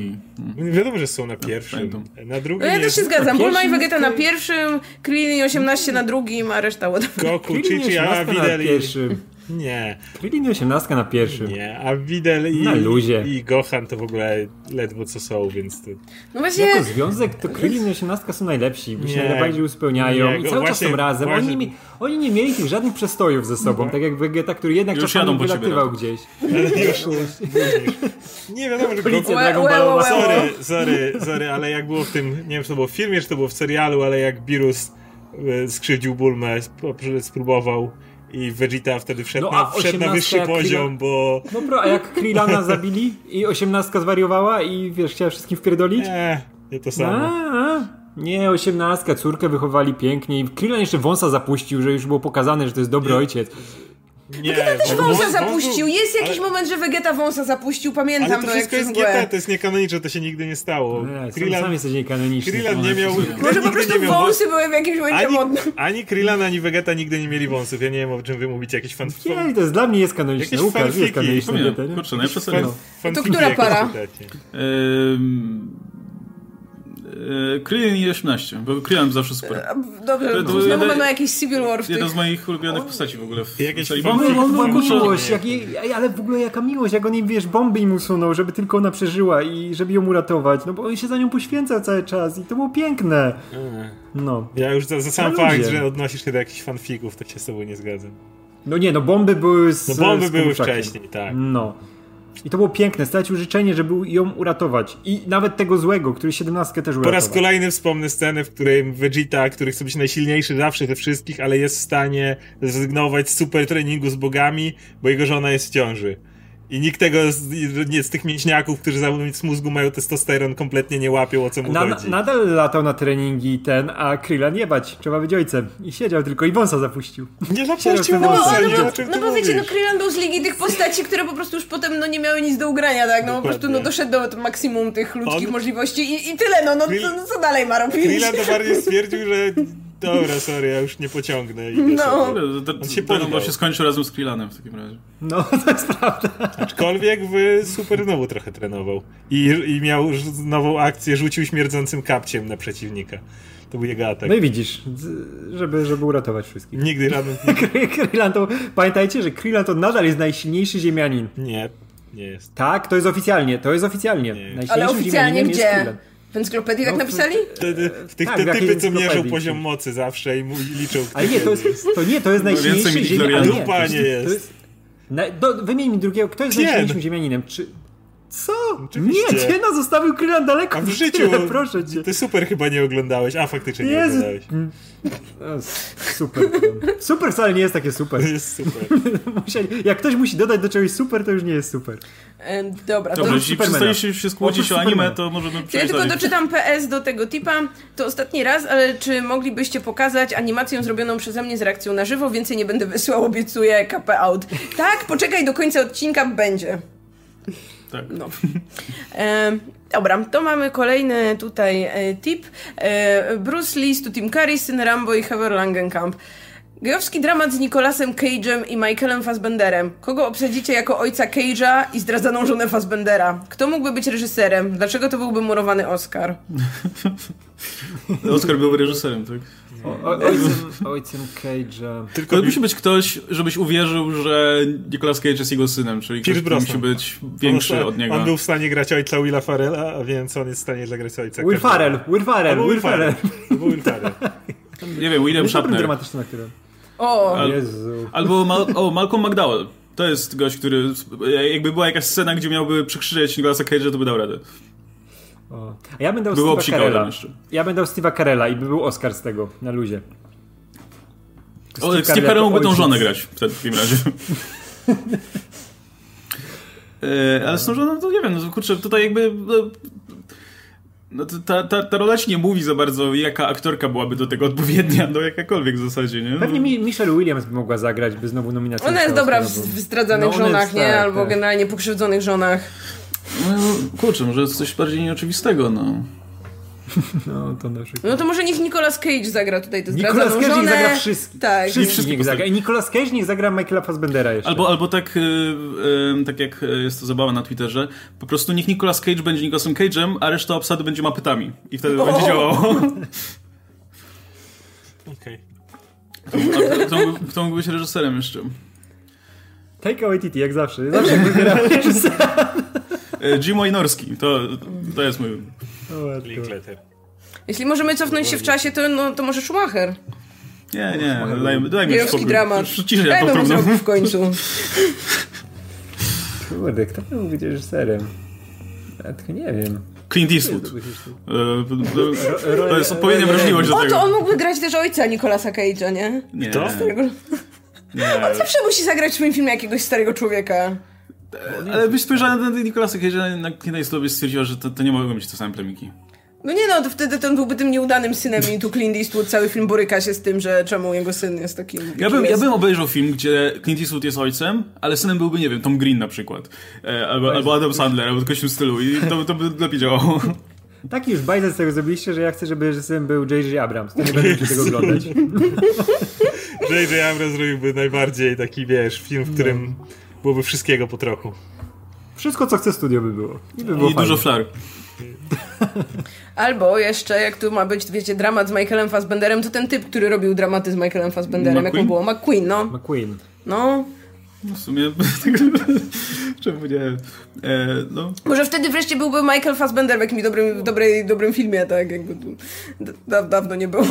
i- Wiadomo, że są na pierwszym. pamiętam. Na drugim No ja też się zgadzam. Bulma i pierwszym Vegeta na pierwszym, Krillin i 18 na drugim, a reszta whatever. Goku, Chichi, a 18 na pierwszym. Nie, Krillin i 18 na pierwszym. nie. A Videl i, Na luzie. i Gohan to w ogóle ledwo co są, więc to... No właśnie, Jako związek to Krillin i 18 są najlepsi, bo się Nie. najbardziej uzupełniają Nie, i go- cały właśnie- czas są razem. właśnie- Oni, oni nie mieli tych żadnych przestojów ze sobą, tak jak Vegeta, który jednak Już czasami wylatywał no. gdzieś. Ale już, nie wiadomo, że Policja Goku... Dragon łe. Sorry, sorry, sorry, ale jak było w tym, nie wiem czy to było w filmie, czy to było w serialu, ale jak Birus e, skrzywdził Bulmę, sp- spróbował i Vegeta wtedy wszedł, No, na, a wszedł na 18 wyższy poziom, bo... No bro, a jak Krillana zabili i 18 zwariowała i wiesz, chciała wszystkim wpierdolić? Nie, nie to A, samo. a. Nie, 18, córkę wychowali pięknie i Krillan jeszcze wąsa zapuścił, że już było pokazane, że to jest dobry ojciec. Nie, też bo- wąsa wąs- zapuścił. Jest jakiś ale- moment, że Vegeta wąsa zapuścił. Pamiętam Ale to, to jak wszystko jest przez mgłę. GT, to jest niekanoniczne, to się nigdy nie stało. Nie, Krillan, sam jesteś niekanoniczny. Krillan nie miał... Może po prostu wąsy były w jakimś momencie Ani, modne. ani Krillan, ani Vegeta nigdy nie mieli wąsów. Ja nie wiem, o czym wy mówicie. Jakieś fan... Nie, to jest dla mnie jest kanoniczne. Jakieś Łukasz, jest fanfiki. kanoniczne. Kurczę, no ja przesadziłem. fanfiki To która para? czytacie. E, Krillin i 18, bo Krillin zawsze super. Dobrze, To- to znowu jeden- będą jakieś Civil War w tych... Jeden z moich ulubionych postaci w ogóle w Jakieś serii. fanfiki. Bo- On miłość, jak jej, ej, ale w ogóle jaka miłość, jak on im, wiesz, bomby im usunął, żeby tylko ona przeżyła i żeby ją uratować, no bo on się za nią poświęcał cały czas i to było piękne. No. Ja już za, za sam No fakt, ludzie. że odnosisz się do jakichś fanfików, to się z tobą nie zgadzam. No nie, no bomby były z No bomby z były wcześniej, tak. No. I to było piękne, stracił życzenie, żeby ją uratować. I nawet tego złego, który 17 też Po uratował. raz kolejny wspomnę scenę, w której Vegeta, który chce być najsilniejszy zawsze ze wszystkich, ale jest w stanie zrezygnować z super treningu z bogami, bo jego żona jest w ciąży. I nikt tego z, nie, z tych mięśniaków, którzy z mózgu mają testosteron, kompletnie nie łapią, o co mu Na, chodzi. nadal latał na treningi ten, a Krilla nie bać, trzeba być ojcem. I siedział tylko i wąsa zapuścił. Nie zapuścił No, wąsa, no, nie bo, o czym no ty bo wiecie, no. Krillin był z ligi tych postaci, które po prostu już potem no, nie miały nic do ugrania, tak? No po prostu no, Dokładnie. doszedł do maksimum tych ludzkich On- możliwości i, i tyle, no, no Krill- co, no co dalej ma robić? Krillin to bardziej stwierdził, że dobra, sorry, ja już nie pociągnę. Idę No. sobie. Dobra, to- On się się skończył razem z Krillanem w takim razie. No, to jest prawda. Aczkolwiek w Super znowu trochę trenował. I, I miał nową akcję, rzucił śmierdzącym kapciem na przeciwnika. To był jego atak. No i widzisz, żeby, żeby uratować wszystkich. Nigdy żaden... Krillan to, pamiętajcie, że Krillan to nadal jest najsilniejszy ziemianin. Nie, nie jest. Tak, to jest oficjalnie, to jest oficjalnie. Nie. Najsilniejszym Ale oficjalnie ziemianinem jest gdzie? Krillan. W encyklopedii tak No, w- napisali? Wtedy, w tych Tak, te typy, co mierzą poziom mocy zawsze i mu- i liczą, kto Ale nie, to jest, to nie, to jest Więcej najsilniejszy ziemianin. Dupa nie to jest. Na, do, wymień mi drugiego, kto jest Tien. najsilniejszym ziemianinem? Czy... Co? Oczywiście. Nie, Tiena zostawił Krillan daleko. A w życiu, Tyle, proszę cię. ty super chyba nie oglądałeś, a faktycznie nie Jezu. oglądałeś. O, Super. Super wcale nie jest takie super. Jest super. Musieli, jak ktoś musi dodać do czegoś super, to już nie jest super. E, dobra, to... Oprócz jeśli przestaliście się skłócić o anime, to możemy To ja przejść tylko dalej. doczytam PS do tego tipa. To ostatni raz, ale czy moglibyście pokazać animację zrobioną przeze mnie z reakcją na żywo? Więcej nie będę wysyłał, obiecuję, KP out. Tak, poczekaj do końca odcinka, będzie. Tak. No. E, dobra, to mamy kolejny tutaj e, tip. E, Bruce Lee, Stu Tim Curry, syn Rambo i Heather Langenkamp. Gejowski dramat z Nicolasem Cage'em i Michaelem Fassbenderem. Kogo obsadzicie jako ojca Cage'a i zdradzaną żonę Fassbendera? Kto mógłby być reżyserem? Dlaczego to byłby murowany Oscar? Oscar był reżyserem, tak? O, ojcem, ojcem Cage'a. Tylko To musi być ktoś, żebyś uwierzył, że Nicolas Cage jest jego synem, czyli ktoś, Pierce który Brosnan. musi być większy on, od niego. On był w stanie grać ojca Willa Farrella, a więc on jest w stanie zagrać ojca Will. Farrell, Will Farrell, Will Farrell. Will Farrell. Nie wiem, William Shatner. dramatycznym aktorem. O, Al- Jezu. Albo Mal o, Malcolm McDowell. To jest gość, który jakby była jakaś scena, gdzie miałby przekrzyczeć Nicolasa Cage'a, to by dał radę. O. A ja będę Było Steve'a Carella. jeszcze. Ja będę Steve'a Carella i by był Oscar z tego, na luzie. O, Steve Steve Carell mógłby tą żonę grać w takim razie. E, ale z tą żoną, to nie wiem, no kurczę, tutaj jakby... No, No to ta, ta, ta rola ci nie mówi za bardzo, jaka aktorka byłaby do tego odpowiednia, do jakakolwiek w zasadzie, nie? No. Pewnie Mi- Michelle Williams by mogła zagrać, by znowu nominację Ona jest dobra w w zdradzanych No, ona żonach, jest, nie? tak, Albo tak. generalnie pokrzywdzonych żonach. No, kurczę, może jest coś bardziej nieoczywistego, no. No, to na przykład. No to może niech Nicolas Cage zagra tutaj tę Nicolas zdradzaną Cage żonę. niech zagra wszystkich. Tak. Wszystkich wszystkich niech zagra. I Nicolas Cage niech zagra Michaela Fassbendera jeszcze. Albo, albo tak, y, y, tak jak jest to zabawa na Twitterze, po prostu niech Nicolas Cage będzie Nicolasem Cage'em, a reszta obsady będzie mapetami. I wtedy to będzie działało. Okej. Kto, kto, mógł- kto mógł być reżyserem jeszcze? Taika Waititi, jak zawsze. Zawsze jak wybieramy reżysera. Jim Wynorski, to, to jest mój... Linkletter. Jeśli możemy cofnąć się w czasie, to, no, to może Schumacher. Nie, nie, daj, daj mi Gejowski spokój. dramat. Ciszej Ja to zrobił w końcu. Kurde, kto by mógł być reżyserem? Ja tylko nie wiem. Clint Eastwood. E, to- jest odpowiednia wrażliwość do O, to tego. on mógłby grać też ojca Nicolasa Cage'a, nie? Nie, Kto? nie. On zawsze musi zagrać w swoim filmie jakiegoś starego człowieka. Ale byś spojrzała na ten Nicolasa Cage'a, na Clint Eastwood byś stwierdziła, że to, to nie mogą być te same plemiki. No nie no, to wtedy ten byłby tym nieudanym synem i tu Clint Eastwood cały film boryka się z tym, że czemu jego syn jest takim... Ja bym, ja jest. bym obejrzał film, gdzie Clint Eastwood jest ojcem, ale synem byłby, nie wiem, Tom Green na przykład. E, albo, albo Adam Sandler, albo coś w tym stylu i to, to by lepiej działało. Taki już bajzel z tego zrobiliście, że ja chcę, żeby reżyserem był J.J. Abrams. To nie będę musiał tego oglądać. J.J. Abrams zrobiłby najbardziej taki, wiesz, film, w którym byłoby wszystkiego po trochu. Wszystko, co chce studio by było. I by było I dużo flar. Albo jeszcze, jak tu ma być, wiecie, dramat z Michaelem Fassbenderem, to ten typ, który robił dramaty z Michaelem Fassbenderem, jak mu McQueen? było? McQueen, no. McQueen. No. W sumie, czemu nie? E, no. Może wtedy wreszcie byłby Michael Fassbender w jakimś dobrym, dobrej, dobrym filmie, tak? Jakby da, dawno nie było.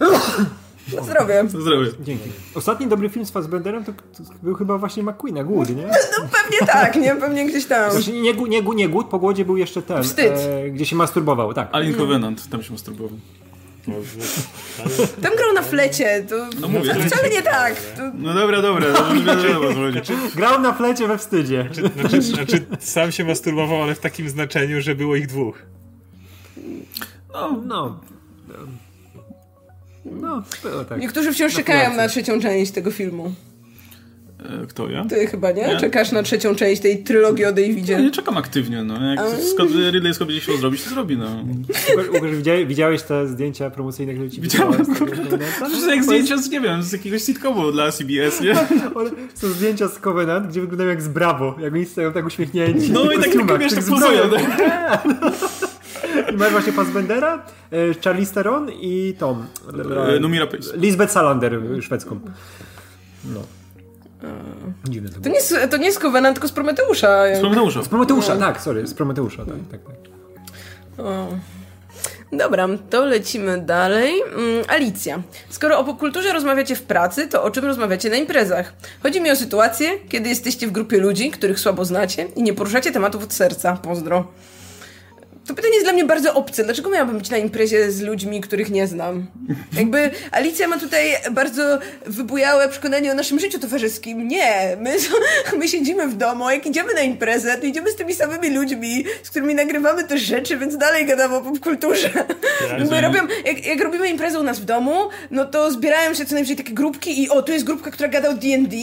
Na zdrowie. Zdrowie. Dzięki. Ostatni dobry film z Fassbenderem to, to był chyba właśnie McQueen, Głód, nie? No pewnie tak, nie? Pewnie gdzieś tam. Znaczy, nie, Głód- nie, nie Głód, po głodzie był jeszcze ten. Wstyd. E, gdzie się masturbował, tak. Alien Covenant, tam się masturbował. Tam grał na flecie, to No mówię. wcale nie tak. To... No dobra, dobra, no o co chodzi. Grał na flecie we wstydzie. Znaczy, znaczy, sam się masturbował, ale w takim znaczeniu, że było ich dwóch. No, no. No, było tak. Niektórzy wciąż czekają na trzecią część tego filmu. E, Kto ja? Ty chyba, nie? Nie. Czekasz na trzecią część tej trylogii o Ja Davidzie. nie czekam aktywnie, no. Jak Scott, Ridley Scott będzie chciał zrobić, to zrobi, no. Łukasz, widziałeś, te zdjęcia promocyjne, które ci Widziałem, wysłałem z tego kurde. Covenanta? To jak zdjęcia z, nie wiem, z jakiegoś sitcomu dla CBS, nie? Są zdjęcia z Covenant, gdzie wyglądają jak z Brawo, jak oni stoją tak uśmiechnięci. No i tak, tak wiesz, tak zbroją. pozują, tak? I masz właśnie Fassbendera, e, Charlie Theron i Tom. E, Numira. Lisbeth Salander, e, szwedzką. No. Dziwne to To nie, jest, to nie jest Covenant, tylko z Prometeusza. Z Prometeusza. Z Prometeusza, tak, sorry, z Prometeusza, tak, tak, tak. O. Dobra, to lecimy dalej. Mm, Alicja. Skoro o popkulturze rozmawiacie w pracy, to o czym rozmawiacie na imprezach? Chodzi mi o sytuację, kiedy jesteście w grupie ludzi, których słabo znacie i nie poruszacie tematów od serca. Pozdro. To pytanie jest dla mnie bardzo obce. Dlaczego miałabym być na imprezie z ludźmi, których nie znam? Jakby Alicja ma tutaj bardzo wybujałe przekonanie o naszym życiu towarzyskim. Nie, my, my siedzimy w domu, a jak idziemy na imprezę, to idziemy z tymi samymi ludźmi, z którymi nagrywamy też rzeczy, więc dalej gadamy o popkulturze. My robią, jak, jak robimy imprezę u nas w domu, no to zbierają się co najwyżej takie grupki i o, tu jest grupka, która gada o D&D,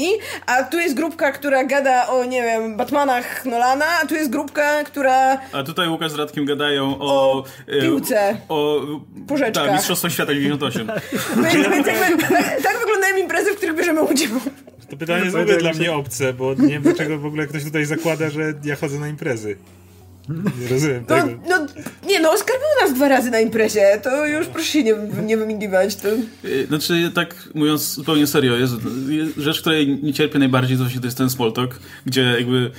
a tu jest grupka, która gada o, nie wiem, Batmanach Nolana, a tu jest grupka, która... A tutaj Łukasz z Radkiem gadają o... O e, piłce. O... Puszeczkach. Tak, Mistrzostwo Świata 98. Więc, więc jakby, tak, tak wyglądają imprezy, w których bierzemy udział. To pytanie jest w ogóle dla mnie obce, bo nie wiem dlaczego w ogóle ktoś tutaj zakłada, że ja chodzę na imprezy. Nie rozumiem No, tego. no, nie no, Oskar był nas dwa razy na imprezie, to już proszę się nie, nie wymigiwać. To... E, Znaczy, tak mówiąc zupełnie serio, jest, jest rzecz, której nie cierpię najbardziej, to to jest ten small talk, gdzie jakby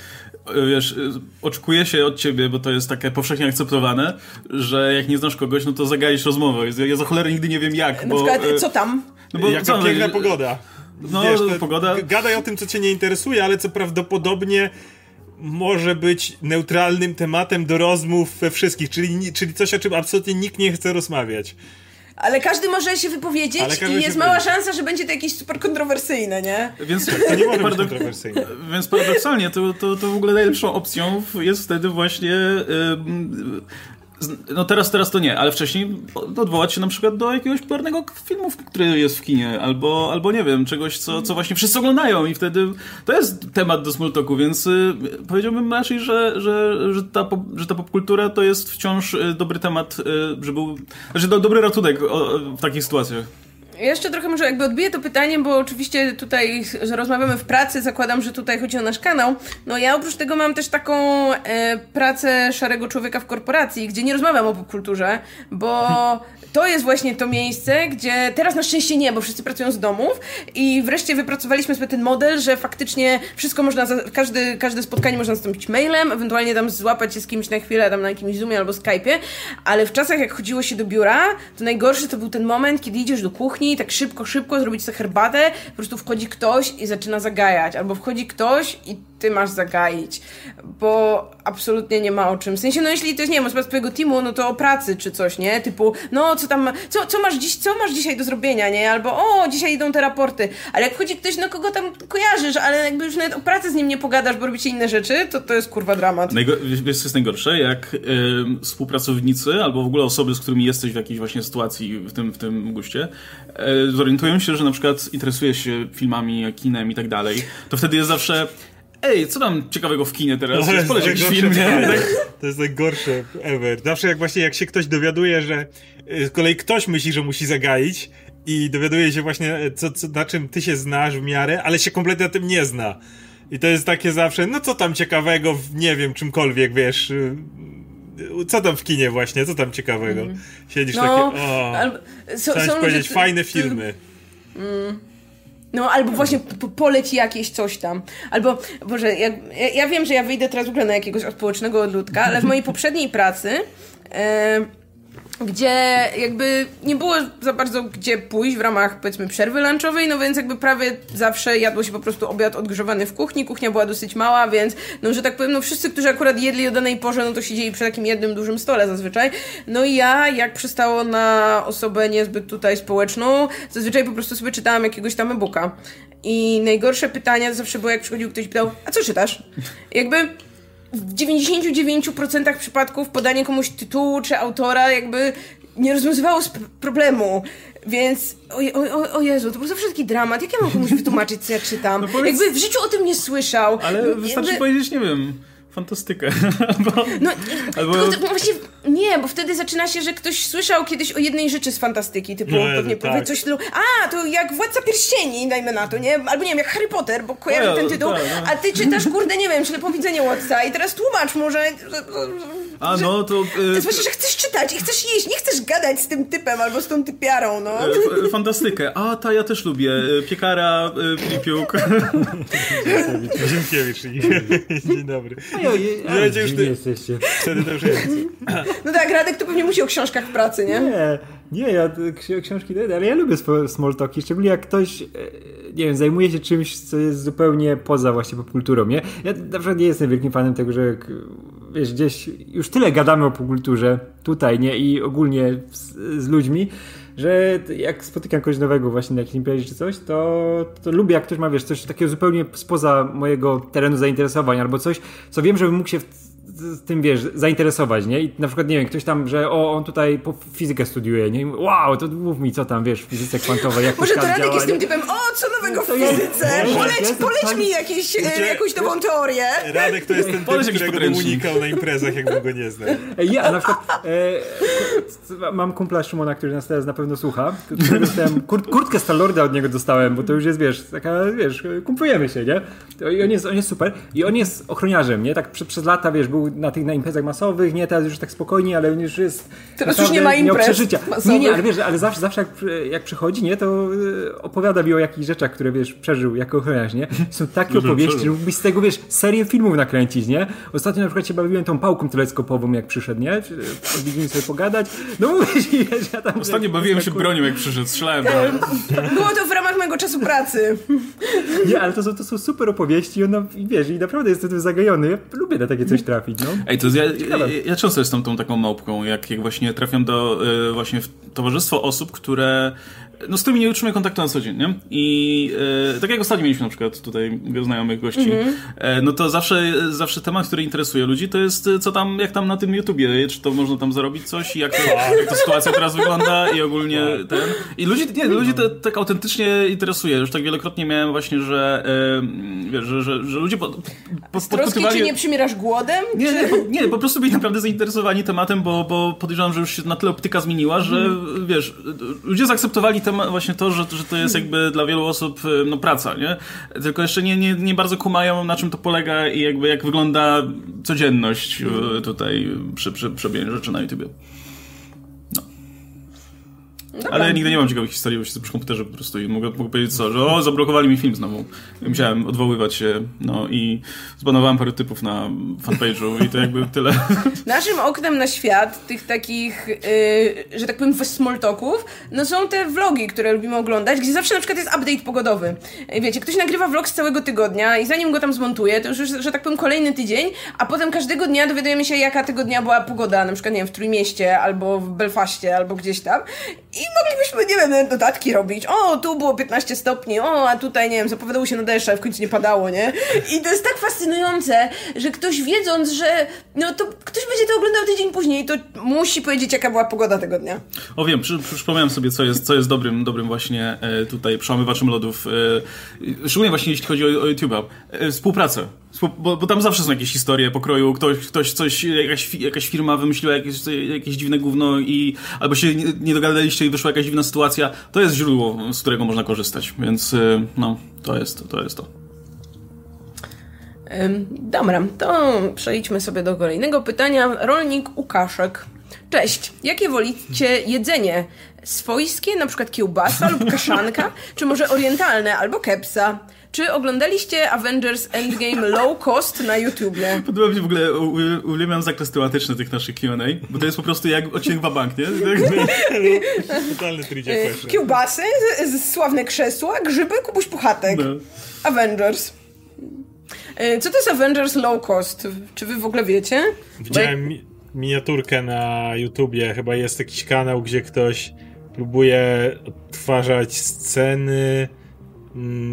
wiesz, e, oczekuje się od ciebie, bo to jest takie powszechnie akceptowane, że jak nie znasz kogoś, no to zagaisz rozmowę. Ja za cholerę nigdy nie wiem jak, Na bo... przykład, e, co tam? No bo Jaka co, piękna no, pogoda. No, Wiesz, to pogoda... Gadaj o tym, co cię nie interesuje, ale co prawdopodobnie może być neutralnym tematem do rozmów we wszystkich, czyli, czyli coś, o czym absolutnie nikt nie chce rozmawiać. Ale każdy może się wypowiedzieć i jest mała szansa, że będzie to jakieś super kontrowersyjne, nie? Więc, To nie może być kontrowersyjne. Więc paradoksalnie to, to, to w ogóle najlepszą opcją jest wtedy właśnie ym, No teraz, teraz to nie, ale wcześniej odwołać się na przykład do jakiegoś popularnego filmu, który jest w kinie, albo, albo nie wiem, czegoś, co, co właśnie wszyscy oglądają i wtedy to jest temat do small talku, więc y, powiedziałbym raczej, że, że, że, ta, że ta popkultura to jest wciąż y, dobry temat, że był, że do, dobry ratunek w takich sytuacjach. Jeszcze trochę może jakby odbiję to pytanie, bo oczywiście tutaj, że rozmawiamy w pracy, zakładam, że tutaj chodzi o nasz kanał. No ja oprócz tego mam też taką e, pracę szarego człowieka w korporacji, gdzie nie rozmawiam o popkulturze, bo to jest właśnie to miejsce, gdzie teraz na szczęście nie, bo wszyscy pracują z domów i wreszcie wypracowaliśmy sobie ten model, że faktycznie wszystko można, za, każdy, każde spotkanie można zastąpić mailem, ewentualnie tam złapać się z kimś na chwilę, tam na jakimś Zoomie albo Skype'ie, ale w czasach jak chodziło się do biura, to najgorszy to był ten moment, kiedy idziesz do kuchni, tak szybko, szybko zrobić sobie herbatę, po prostu wchodzi ktoś i zaczyna zagajać, albo wchodzi ktoś i ty masz zagaić, bo absolutnie nie ma o czym. W sensie, no jeśli to jest, nie wiem, z twojego teamu, no to o pracy czy coś, nie? Typu, no co tam, co, co, masz dziś, co masz dzisiaj do zrobienia, nie? Albo, o, dzisiaj idą te raporty. Ale jak wchodzi ktoś, no kogo tam kojarzysz, ale jakby już nawet o pracy z nim nie pogadasz, bo robicie inne rzeczy, to to jest kurwa dramat. Najgo- wiesz, co jest najgorsze? Jak współpracownicy albo w ogóle osoby, z którymi jesteś w jakiejś właśnie sytuacji w tym, w tym guście, y, zorientują się, że na przykład interesujesz się filmami, kinem i tak dalej, to wtedy jest zawsze Ej, co tam ciekawego w kinie teraz? No, Poleć jakiś film, nie? To jest najgorsze ever. Zawsze jak właśnie jak się ktoś dowiaduje, że y, z kolei ktoś myśli, że musi zagaić i dowiaduje się właśnie, co, co, na czym ty się znasz w miarę, ale się kompletnie na tym nie zna. I to jest takie zawsze, no co tam ciekawego w, nie wiem, czymkolwiek, wiesz... y, Co tam w kinie właśnie? Co tam ciekawego? Mhm. Siedzisz No, takie, o, albo, so, chciałem są powiedzieć, ludzie- fajne filmy. No, albo właśnie po, poleci jakieś coś tam. Albo, Boże, ja, ja, wiem, że ja wyjdę teraz w ogóle na jakiegoś społecznego odludka, ale w mojej poprzedniej pracy, e, gdzie jakby nie było za bardzo gdzie pójść w ramach, powiedzmy, przerwy lunchowej, no więc jakby prawie zawsze jadło się po prostu obiad odgrzewany w kuchni, kuchnia była dosyć mała, więc, no, że tak powiem, no wszyscy, którzy akurat jedli o danej porze, no to siedzieli przy takim jednym dużym stole zazwyczaj. No i ja, jak przystało na osobę niezbyt tutaj społeczną, zazwyczaj po prostu sobie czytałam jakiegoś tam e-booka. I najgorsze pytania zawsze było, jak przychodził ktoś i pytał, a co czytasz? Jakby w 99% przypadków podanie komuś tytułu czy autora jakby nie rozwiązywało problemu. Więc, o, o, o Jezu, to był zawsze taki dramat. Jak ja mam komuś wytłumaczyć, co ja czytam? No powiedz- Jakby w życiu o tym nie słyszał. Ale wystarczy Jakby- powiedzieć, nie wiem, fantastykę. Albo, No, albo tylko właśnie, nie, bo wtedy zaczyna się, że ktoś słyszał kiedyś o jednej rzeczy z fantastyki, typu No, pewnie tak. powie coś w stylu, a, to jak Władca Pierścieni, dajmy na to, nie? Albo nie wiem, jak Harry Potter, bo kojarzę No, ten tytuł, tak, no. a ty czytasz, kurde, nie wiem, Ślepowidzenie Watsa i teraz tłumacz mu, że... A no, to... To y, znaczy, że chcesz czytać i chcesz jeść, nie chcesz gadać z tym typem albo z tą typiarą, no. e, f- fantastykę. A, ta ja też lubię. E, Piekara, e, Filipiuk. Ziemkiewicz. Dzień dobry. Słuchajcie, już ty- jesteście. Wtedy to już jest. No tak, Radek to pewnie musi o książkach w pracy, nie? Nie, nie, ja książki daję, ale ja lubię small talki, szczególnie jak ktoś, e, nie wiem, zajmuje się czymś, co jest zupełnie poza właśnie popkulturą, nie? Ja na przykład nie jestem wielkim fanem tego, że jak, wiesz, gdzieś już tyle gadamy o popkulturze tutaj, nie? I ogólnie z, z ludźmi, że jak spotykam kogoś nowego właśnie na jakiejś imprezie czy coś, to, to lubię jak ktoś ma, wiesz, coś takiego zupełnie spoza mojego terenu zainteresowań albo coś, co wiem, żebym mógł się w, z tym, wiesz, zainteresować, nie? I na przykład, nie wiem, ktoś tam, że o, on tutaj po fizykę studiuje, nie? I wow, to mów mi, co tam, wiesz, w fizyce kwantowej, jak Może to Radek działa, jest tym nie? typem, o, co nowego w To ja- fizyce, poleć, poleć tak- mi jakieś, e, Wiecie, jakąś nową teorię. Radek to jest ten typ, którego bym unikał na imprezach, jakbym go nie znał. Ja na przykład e, mam kumpla Szymona, który nas teraz na pewno słucha. którego Dostałem, kur, kurtkę Star-Lorda od niego dostałem, bo to już jest, wiesz, taka, wiesz, kumplujemy się, nie? I on jest, on jest super. I on jest ochroniarzem, nie? Tak prze, przez lata, wiesz, był na tych na imprezach masowych, nie? Teraz już tak spokojnie, ale on już jest... Teraz naprawdę już nie ma imprez przeżycia. Nie, masowych. nie, ale wiesz, ale zawsze, zawsze jak, jak przychodzi, nie? To e, opowiada mi o jakichś rzeczach, które, wiesz, przeżył jako ochroniarz, nie? Są takie Dużo opowieści, przeżył. że mógłbyś z tego, wiesz, serię filmów nakręcić, nie? Ostatnio na przykład się bawiłem tą pałką teleskopową, jak przyszedł, nie? Odwiedzimy sobie pogadać. No mówisz, wiesz, ja tam... Ostatnio bawiłem się bronią, jak przyszedł. Strzelałem. Było to w ramach mojego czasu pracy. Nie, ale to są, to są super opowieści i, ono, i wiesz, i naprawdę jestem tym zagajony. Ja lubię na takie coś trafić. No. Ej, to ja, ja, ja często jestem tą taką małpką, jak, jak właśnie trafiam do y, właśnie w towarzystwo osób, które no z którymi nie utrzymuję kontaktu na co dzień, nie? I e, tak jak ostatnio mieliśmy na przykład tutaj znajomych gości, e, no to zawsze, zawsze temat, który interesuje ludzi, to jest co tam, jak tam na tym YouTubie, czy to można tam zarobić coś i jak, to, jak ta sytuacja teraz wygląda i ogólnie ten... I ludzi, nie, ludzi to tak autentycznie interesuje. Już tak wielokrotnie miałem właśnie, że e, wiesz, że, że, że ludzie po, po, Z troski, czy nie przymierasz głodem? nie, czy... nie, po, nie, po prostu byli naprawdę zainteresowani tematem, bo, bo podejrzewam, że już się na tyle optyka zmieniła, że wiesz, ludzie zaakceptowali temat, właśnie to, że, że to jest jakby dla wielu osób no, praca, nie? Tylko jeszcze nie, nie, nie bardzo kumają, na czym to polega i jakby jak wygląda codzienność y, tutaj przy, przy, przy robieniu rzeczy na YouTubie. Ale nigdy nie mam ciekawych historii, bo siedzę przy komputerze po prostu i mogę, mogę powiedzieć co, że o, zablokowali mi film znowu. Musiałem odwoływać się, no i zbanowałem parę typów na fanpage'u i to jakby tyle. Naszym oknem na świat, tych takich, yy, że tak powiem, small talków, no są te vlogi, które lubimy oglądać, gdzie zawsze na przykład jest update pogodowy. Wiecie, ktoś nagrywa vlog z całego tygodnia i zanim go tam zmontuje, to już, że tak powiem, kolejny tydzień, a potem każdego dnia dowiadujemy się, jaka tego dnia była pogoda, na przykład, nie wiem, w Trójmieście, albo w Belfaście, albo gdzieś tam. I moglibyśmy, nie wiem, dodatki robić. O, tu było 15 stopni, o, a tutaj, nie wiem, zapowiadało się na deszcz, ale w końcu nie padało, nie? I to jest tak fascynujące, że ktoś wiedząc, że no to ktoś będzie to oglądał tydzień później, to musi powiedzieć, jaka była pogoda tego dnia. O wiem, przy, przypomniałem sobie, co jest, co jest dobrym, dobrym właśnie e, tutaj przełamywaczem lodów. E, szczególnie właśnie jeśli chodzi o, o YouTube'a. E, współpracę. Bo, bo tam zawsze są jakieś historie pokroju, ktoś, ktoś coś, jakaś, jakaś firma wymyśliła jakieś, jakieś dziwne gówno i albo się nie, nie dogadaliście i wyszła jakaś dziwna sytuacja. To jest źródło, z którego można korzystać. Więc e, no, to jest to. Jest to. Dobra, to przejdźmy sobie do kolejnego pytania. Rolnik Łukaszek. Cześć, jakie wolicie jedzenie? Swojskie, na przykład kiełbasa lub kaszanka? Czy może orientalne albo kepsa? Czy oglądaliście Avengers Endgame Low Cost na YouTubie? Podoba mi się w ogóle, uwielbiam zakres tematyczny tych naszych Q&A, bo to jest po prostu jak odcinek Wabank, nie? Tak, Totalny trydziak właśnie. Kiełbasy, sławne krzesła, grzyby, Kubuś Puchatek. No. Avengers. Y, Co to jest Avengers Low Cost? Czy wy w ogóle wiecie? Widziałem mi miniaturkę na YouTubie, chyba jest jakiś kanał, gdzie ktoś próbuje odtwarzać sceny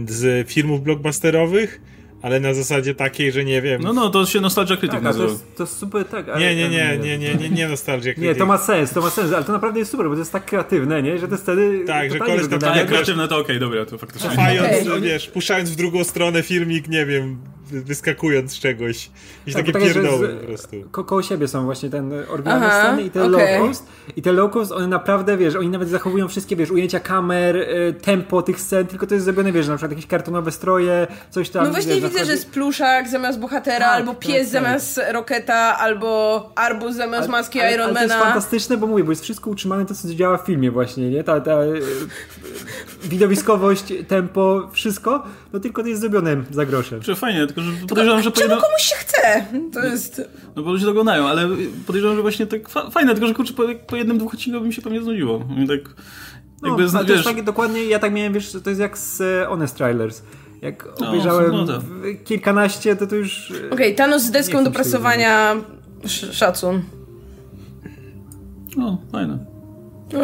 z filmów blockbusterowych, ale na zasadzie takiej, że nie wiem. No, no, to się Nostalgia Critic Tak, a to nazywa. jest, to jest super, tak. ale- Nie, nie, nie, nie, nie, nie, nie nostalgia. Nie, to ma sens, to ma sens, ale to naprawdę jest super, bo to jest tak kreatywne, nie? Że te sceny Tak, że koleś tam wyglądają A jak jak- kreatywne, to okej, dobra, to faktycznie. Cofając, Okej. wiesz, puszczając w drugą stronę filmik, nie wiem, wyskakując z czegoś. Jakieś Tak, takie tak pierdoły z- po prostu. Ko koło siebie są właśnie ten oryginalne Aha, sceny i te okej. low cost. I te low cost, one naprawdę, wiesz, oni nawet zachowują wszystkie, wiesz, ujęcia kamer, y, tempo tych scen, tylko to jest zrobione, wiesz, na przykład jakieś kartonowe stroje, coś tam. No właśnie wiesz, widzę, że jest pluszak zamiast bohatera, Tak, albo tak, pies tak. zamiast Roketa, albo arbuz zamiast maski ale, ale to Ironmana. jest fantastyczne, bo mówię, bo jest wszystko utrzymane to, co działa w filmie właśnie, nie? Ta, ta e, widowiskowość, tempo, wszystko, no tylko to jest zrobione za grosze. Czy fajnie, tylko że podejrzewam, że Czemu jedno... komuś się chce? To jest... No bo ludzie to oglądają, ale podejrzewam, że właśnie tak fa fajne, tylko że kurczę, po, po jednym, dwóch odcinkach by mi się pewnie znudziło. I tak... No, Jakby, zna- to jest wiesz, tak dokładnie, ja tak miałem, wiesz, to jest jak z e, Honest Trailers. Jak No, obejrzałem no kilkanaście, to to już... e, Okej, Thanos z deską do prasowania... Sz szacun. no, fajne.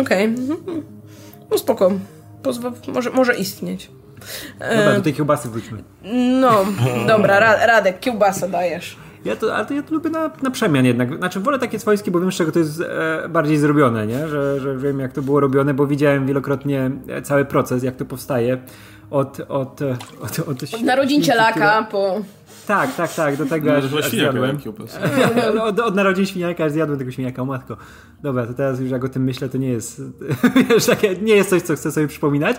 Okej. Mhm. No spoko. Pozwa może, może istnieć. Dobra, do tej kiełbasy wróćmy. No, dobra, Ra Radek, kiełbasa dajesz. Ja to, ale to ja to lubię na, na przemian jednak. Znaczy wolę takie swojskie, bo wiem z czego to jest e, bardziej zrobione, nie? Że, że wiem jak to było robione, bo widziałem wielokrotnie e, cały proces, jak to powstaje. Od, od, e, od, od, Od narodzin cielaka po... Tak, tak, tak, do tego No, aż, zjadłem. jak kiełbasa. od, od narodzin świniaka aż zjadłem tego świniaka, o matko. Dobra, to teraz już jak o tym myślę, to nie jest wiesz, takie, nie jest coś, co chcę sobie przypominać.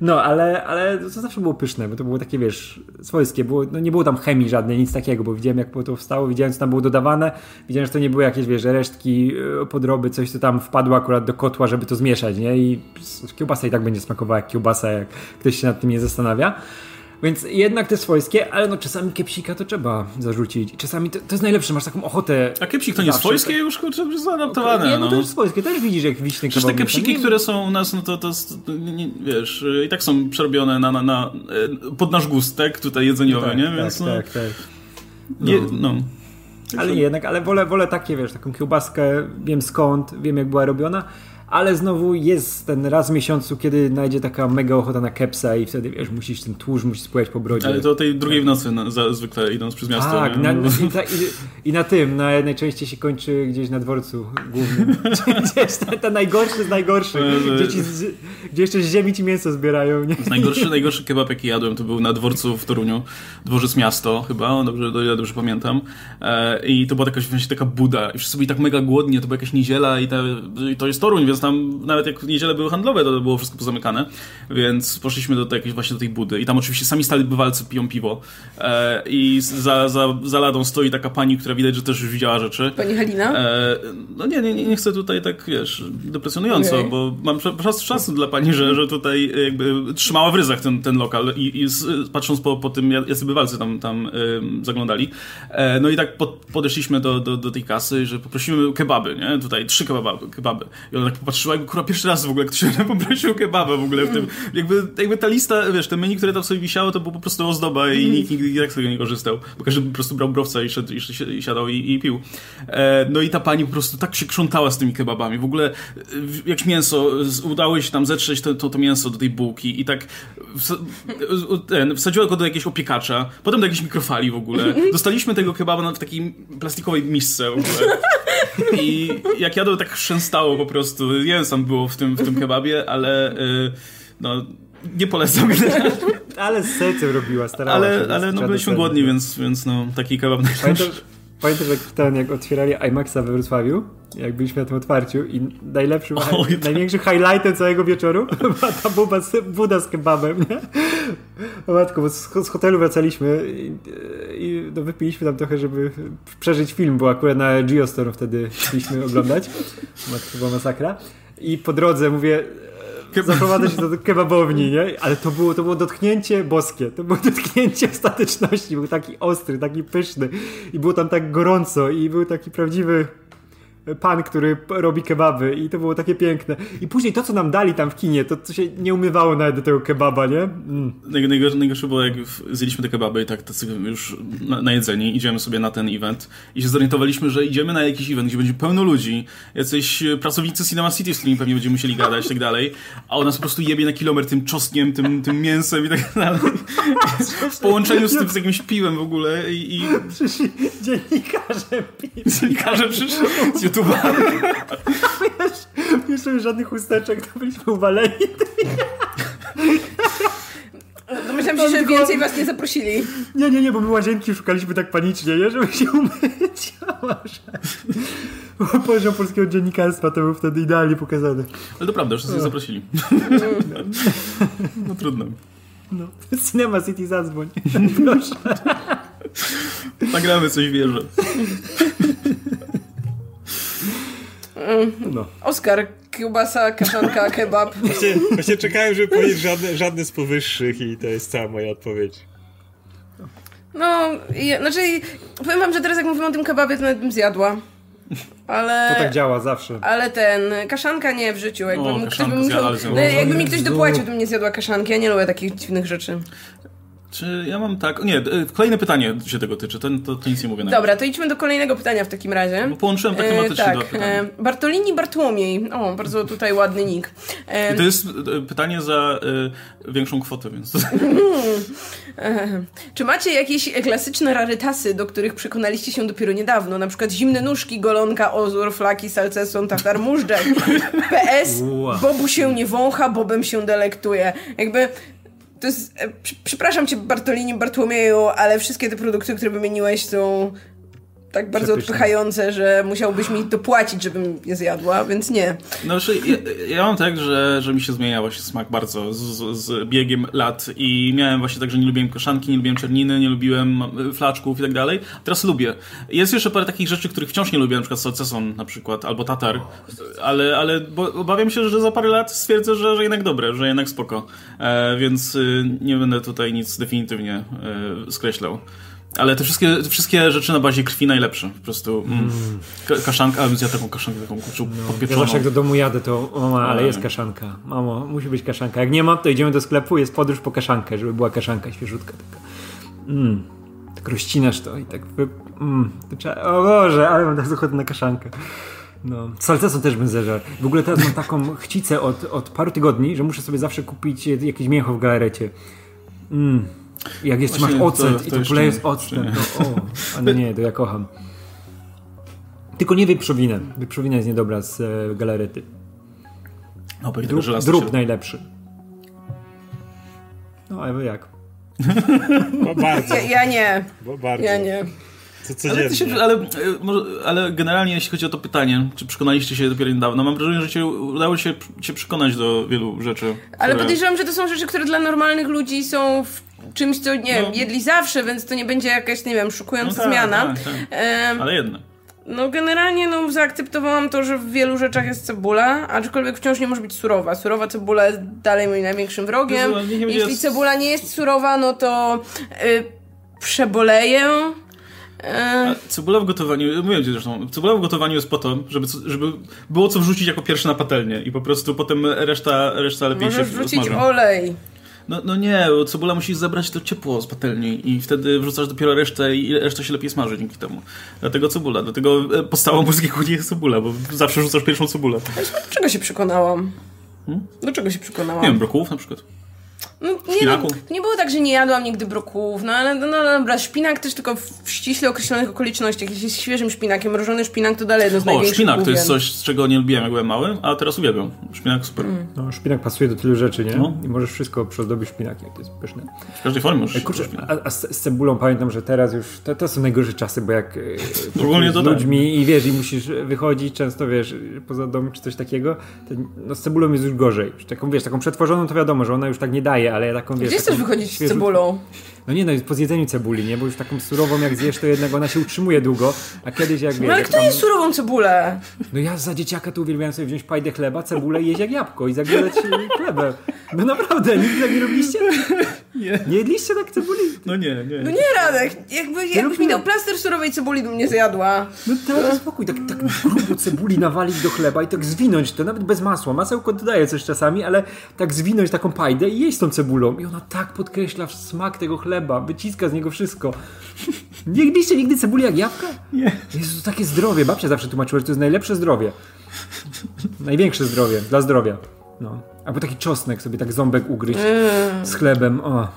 No, ale, ale to zawsze było pyszne, bo to było takie, wiesz, swojskie. Było, no, nie było tam chemii żadnej, nic takiego, bo widziałem jak to powstało, widziałem co tam było dodawane, widziałem, że to nie były jakieś, wiesz, resztki, e, podroby, coś co tam wpadło akurat do kotła, żeby to zmieszać, nie? I kiełbasa i tak będzie smakowała jak kiełbasa, jak ktoś się nad tym nie zastanawia. Więc jednak te swojskie, ale no czasami kepsika to trzeba zarzucić. Czasami to, to jest najlepsze, masz taką ochotę. A kiepsik to nie Zawsze swojskie już, kurczę, już zaadaptowane, Nie, no no. to jest swojskie, też widzisz jak wiśny Przecież te kepsiki, które są u nas, no to, to, to nie, wiesz, i tak są przerobione na, na, na, e, pod nasz gustek tutaj jedzeniowy, tak, nie? tak, Więc no, tak, tak. nie, no. Ale jednak, ale wolę, wolę takie, wiesz, taką kiełbaskę, wiem skąd, wiem jak była robiona, ale znowu jest ten raz w miesiącu, kiedy najdzie taka mega ochota na kepsa i wtedy, wiesz, musisz ten tłuszcz, musisz spływać po brodzie. Ale to o tej drugiej w nocy na, za, zwykle idąc przez miasto. Tak, na, i, ta, i, i na tym, na, najczęściej się kończy gdzieś na dworcu głównym. gdzieś ten, ten najgorszy z najgorszych, gdzie, ci, gdzie jeszcze z ziemi ci mięso zbierają, nie? Najgorszy, najgorszy kebab jaki jadłem to był na dworcu w Toruniu, dworzec miasto chyba, dobrze, ile dobrze pamiętam. E, I to była taka, właśnie taka buda i wszyscy byli tak mega głodni, to była jakaś niedziela i, te, i to jest Toruń, więc tam nawet jak niedziele były handlowe, to było wszystko pozamykane, więc poszliśmy do, tej, jakiejś właśnie do tej budy i tam oczywiście sami stali bywalcy piją piwo e, i za, za, za ladą stoi taka pani, która widać, że też już widziała rzeczy. Pani Halina? E, no nie, nie, nie chcę tutaj tak, wiesz, deprecjonująco, Okej. bo mam czas, dla pani, że, że tutaj jakby trzymała w ryzach ten, ten lokal i, i patrząc po, po tym, jacy bywalcy tam, tam ym, zaglądali. E, no i tak pod, podeszliśmy do, do, do tej kasy, że poprosimy kebaby, nie? Tutaj trzy kebaby. kebaby. I ona tak popatrzyła, jakby kurwa pierwszy raz w ogóle ktoś poprosił kebaba w ogóle w tym. Jakby, jakby ta lista, wiesz, te menu, które tam sobie wisiało, to było po prostu ozdoba i nikt nigdy i tak tego nie korzystał, bo każdy po prostu brał browca i, szedł, i, siadał i, i pił. E, no i ta pani po prostu tak się krzątała z tymi kebabami. W ogóle jak mięso, udało się tam zetrzeć to, to, to mięso do tej bułki i tak wsa- ten, wsadziła go do jakiegoś opiekacza, potem do jakiejś mikrofali w ogóle. Dostaliśmy tego kebaba na- w takiej plastikowej misce w ogóle. I jak jadłem, tak chrzęstało po prostu. Tam było w tym, w tym kebabie, ale y, no, nie polecam. Ale z sercem robiła, starała się. Ale, więc ale no, byliśmy głodni, więc, więc no, taki kebab najlepszy. Pamiętasz, jak ten, jak otwierali IMAXa we Wrocławiu? Jak byliśmy na tym otwarciu i najlepszym, Oj, tak. największym highlightem całego wieczoru była ta buba z, buda z kebabem, nie? O matko, bo z, z hotelu wracaliśmy i, i no, wypiliśmy tam trochę, żeby przeżyć film, bo akurat na Geostorm wtedy chcieliśmy oglądać. Matko, to była masakra. I po drodze mówię, Zaprowadzę się do kebabowni, nie? Ale to było, to było dotknięcie boskie. To było dotknięcie ostateczności. Był taki ostry, taki pyszny. I było tam tak gorąco i był taki prawdziwy pan, który robi kebaby i to było takie piękne. I później to, co nam dali tam w kinie, to, to się nie umywało nawet do tego kebaba, nie? Mm. Naj- Najgorsze, najgorsze było, jak zjedliśmy te kebaby i tak tacy już na, na jedzenie, idziemy sobie na ten event i się zorientowaliśmy, że idziemy na jakiś event, gdzie będzie pełno ludzi, jacyś e, pracownicy Cinema City, z którymi pewnie będziemy musieli gadać i tak dalej, a on nas po prostu jebie na kilometr tym czosnkiem, tym, tym mięsem i tak dalej. W połączeniu z tym, z jakimś piłem w ogóle i, i Przyszli dziennikarze pić. dziennikarze przyszli YouTube'a. Nie szło żadnych chusteczek, to byliśmy uwaleni. Domyślam się, że więcej was nie zaprosili. Nie, nie, nie, bo my łazienki szukaliśmy tak panicznie, nie? Żeby się umyć. Poziom polskiego dziennikarstwa to był wtedy idealnie pokazany. Ale to prawda, wszyscy zaprosili. No trudno. No. Cinema City zadzwoń. Proszę. Nagramy coś wierzę. No. Oskar, kiełbasa, kaszanka, kebab. Właśnie, właśnie czekałem, żeby powiedzieć żadne, żadne z powyższych i to jest cała moja odpowiedź. No, i, znaczy, powiem wam, że teraz jak mówimy o tym kebabie, to nawet bym zjadła. Ale... To tak działa zawsze. Ale ten, kaszanka nie w życiu. Jakby, O, mu ktoś by musiał, no, jakby mi ktoś dopłacił, to bym nie zjadła kaszanki. Ja nie lubię takich dziwnych rzeczy. Czy ja mam tak... Nie, e, kolejne pytanie się tego tyczy, to, to, to nic nie mówię na Dobra, to idźmy do kolejnego pytania w takim razie. Bo połączyłem tak tematycznie tak, dwa pytania. e, Bartolini Bartłomiej. O, bardzo tutaj ładny nick. E, I to jest e, pytanie za e, większą kwotę, więc... e, czy macie jakieś klasyczne rarytasy, do których przekonaliście się dopiero niedawno? Na przykład zimne nóżki, golonka, ozur, flaki, salceson, tatar, móżdżek. PS, Wow. Bobu się nie wącha, Bobem się delektuje. Jakby... To jest, e, przepraszam cię Bartolini Bartłomieju, ale wszystkie te produkty, które wymieniłeś są tak bardzo Przepyszne. odpychające, że musiałbyś mi dopłacić, żebym je zjadła, więc nie. No, ja, ja mam tak, że, że mi się zmienia właśnie smak bardzo z, z, z biegiem lat i miałem właśnie tak, że nie lubiłem koszanki, nie lubiłem czerniny, nie lubiłem e, flaczków i tak dalej. Teraz lubię. Jest jeszcze parę takich rzeczy, których wciąż nie lubię, na przykład salceson na przykład, albo tatar, ale, ale bo obawiam się, że za parę lat stwierdzę, że, że jednak dobre, że jednak spoko. E, więc y, nie będę tutaj nic definitywnie e, skreślał. Ale te wszystkie, te wszystkie rzeczy na bazie krwi najlepsze. Po prostu mm. Ka- kaszanka, ja taką kaszankę taką kurczę, Ja podpieczoną. zawsze jak do domu jadę, to o, mama, ale Oj. jest kaszanka. Mamo, musi być kaszanka. Jak nie mam, to idziemy do sklepu, jest podróż po kaszankę, żeby była kaszanka świeżutka taka. Mm. Tak rozcinasz to i tak... Wy... Mm, to trzeba... O Boże, ale mam tak ochotę na kaszankę. No, salcesą też bym zeżarł. W ogóle teraz mam taką chcicę od, od paru tygodni, że muszę sobie zawsze kupić jakieś mięcho w galarecie. Mm. Jak jeszcze Właśnie masz ocet to- to i to polejesz nie. octem, to o, ale nie, to ja kocham. Tylko nie wieprzowinę. Wieprzowina jest niedobra z e, galarety. No, tego Drób, drób się- najlepszy. No, ale wy jak? Bo bardzo, Ja, ja nie, bo bardzo. ja nie. Co Ale, ty się, codziennie. ale, e, ale generalnie jeśli chodzi o to pytanie, czy przekonaliście się dopiero niedawno, mam wrażenie, że cię, udało się cię przekonać do wielu rzeczy. Ale które- podejrzewam, że to są rzeczy, które dla normalnych ludzi są w czymś, co, nie wiem, No. jedli zawsze, więc to nie będzie jakaś, nie wiem, szokująca No tak, zmiana. tak, tak. Ale jedno. No generalnie no, zaakceptowałam to, że w wielu rzeczach jest cebula, aczkolwiek wciąż nie może być surowa. Surowa cebula jest dalej moim największym wrogiem. Jezu, Jeśli cebula nie jest surowa, no to y, przeboleję. Cebula w gotowaniu, mówiłem ci zresztą, cebula w gotowaniu jest po to, żeby, żeby było co wrzucić jako pierwsze na patelnię i po prostu potem reszta, reszta lepiej możesz się wrzucić olej. No, no nie, cebula musi zabrać to ciepło z patelni i wtedy wrzucasz dopiero resztę i reszta się lepiej smaży dzięki temu. Dlatego cebula, dlatego e, podstawą polskiej kuchni jest cebula, bo zawsze rzucasz pierwszą cebulę. Do czego się przekonałam? Hmm? Do czego się przekonałam? Nie wiem, brokułów na przykład. No, nie, no, Szpinaku? nie było tak, że nie jadłam nigdy brokułów, no ale no, no dobra, szpinak też tylko w, ściśle określonych okolicznościach. Jeśli jest świeżym szpinakiem, mrożony szpinak to dalej jedno z O, największych szpinak to gówien. jest coś, z czego nie lubiłem jak byłem mały, a teraz uwielbiam. Szpinak super. Mm. No, szpinak pasuje do tylu rzeczy, nie? No. I możesz wszystko przyozdobić szpinakiem, to jest pyszne. W każdej formie możesz Kurczę, szpinak. a, a z, z cebulą pamiętam, że teraz już, to, to są najgorsze czasy, bo jak e, Ogólnie z to tak. ludźmi i wiesz, i musisz wychodzić często, wiesz, poza dom czy coś takiego, to no, z cebulą jest już gorzej. Już taką, wiesz, taką przetworzoną to wiadomo, że ona już tak nie daje, ale ja taką, wiesz... Gdzie chcesz wychodzić z cebulą? No nie, no po zjedzeniu cebuli, nie? Bo już taką surową jak zjesz, to jednak ona się utrzymuje długo, a kiedyś jak wiesz... No ale jak kto tam- je surową cebulę? No ja za dzieciaka to uwielbiałem sobie wziąć pajdę chleba, cebulę i jeść jak jabłko i zagryzać e, chlebem. No naprawdę, nigdy tak nie robiliście? Nie. Nie jedliście tak cebuli? No nie, nie. No nie Radek, jakby, jakbyś mi dał plaster surowej cebuli, bym nie zjadła. No daj spokój, tak, tak grubo cebuli nawalić do chleba i tak zwinąć to, nawet bez masła. Masełko dodaję coś czasami, ale tak zwinąć taką pajdę i jeść tą cebulą. I ona tak podkreśla smak tego chleba, wyciska z niego wszystko. Nie jedliście nigdy cebuli jak jabłka? Nie. Jezu, to takie zdrowie. Babcia zawsze tłumaczyła, że to jest najlepsze zdrowie. Największe zdrowie, dla zdrowia. No. Albo taki czosnek sobie, tak ząbek ugryźć z chlebem. O.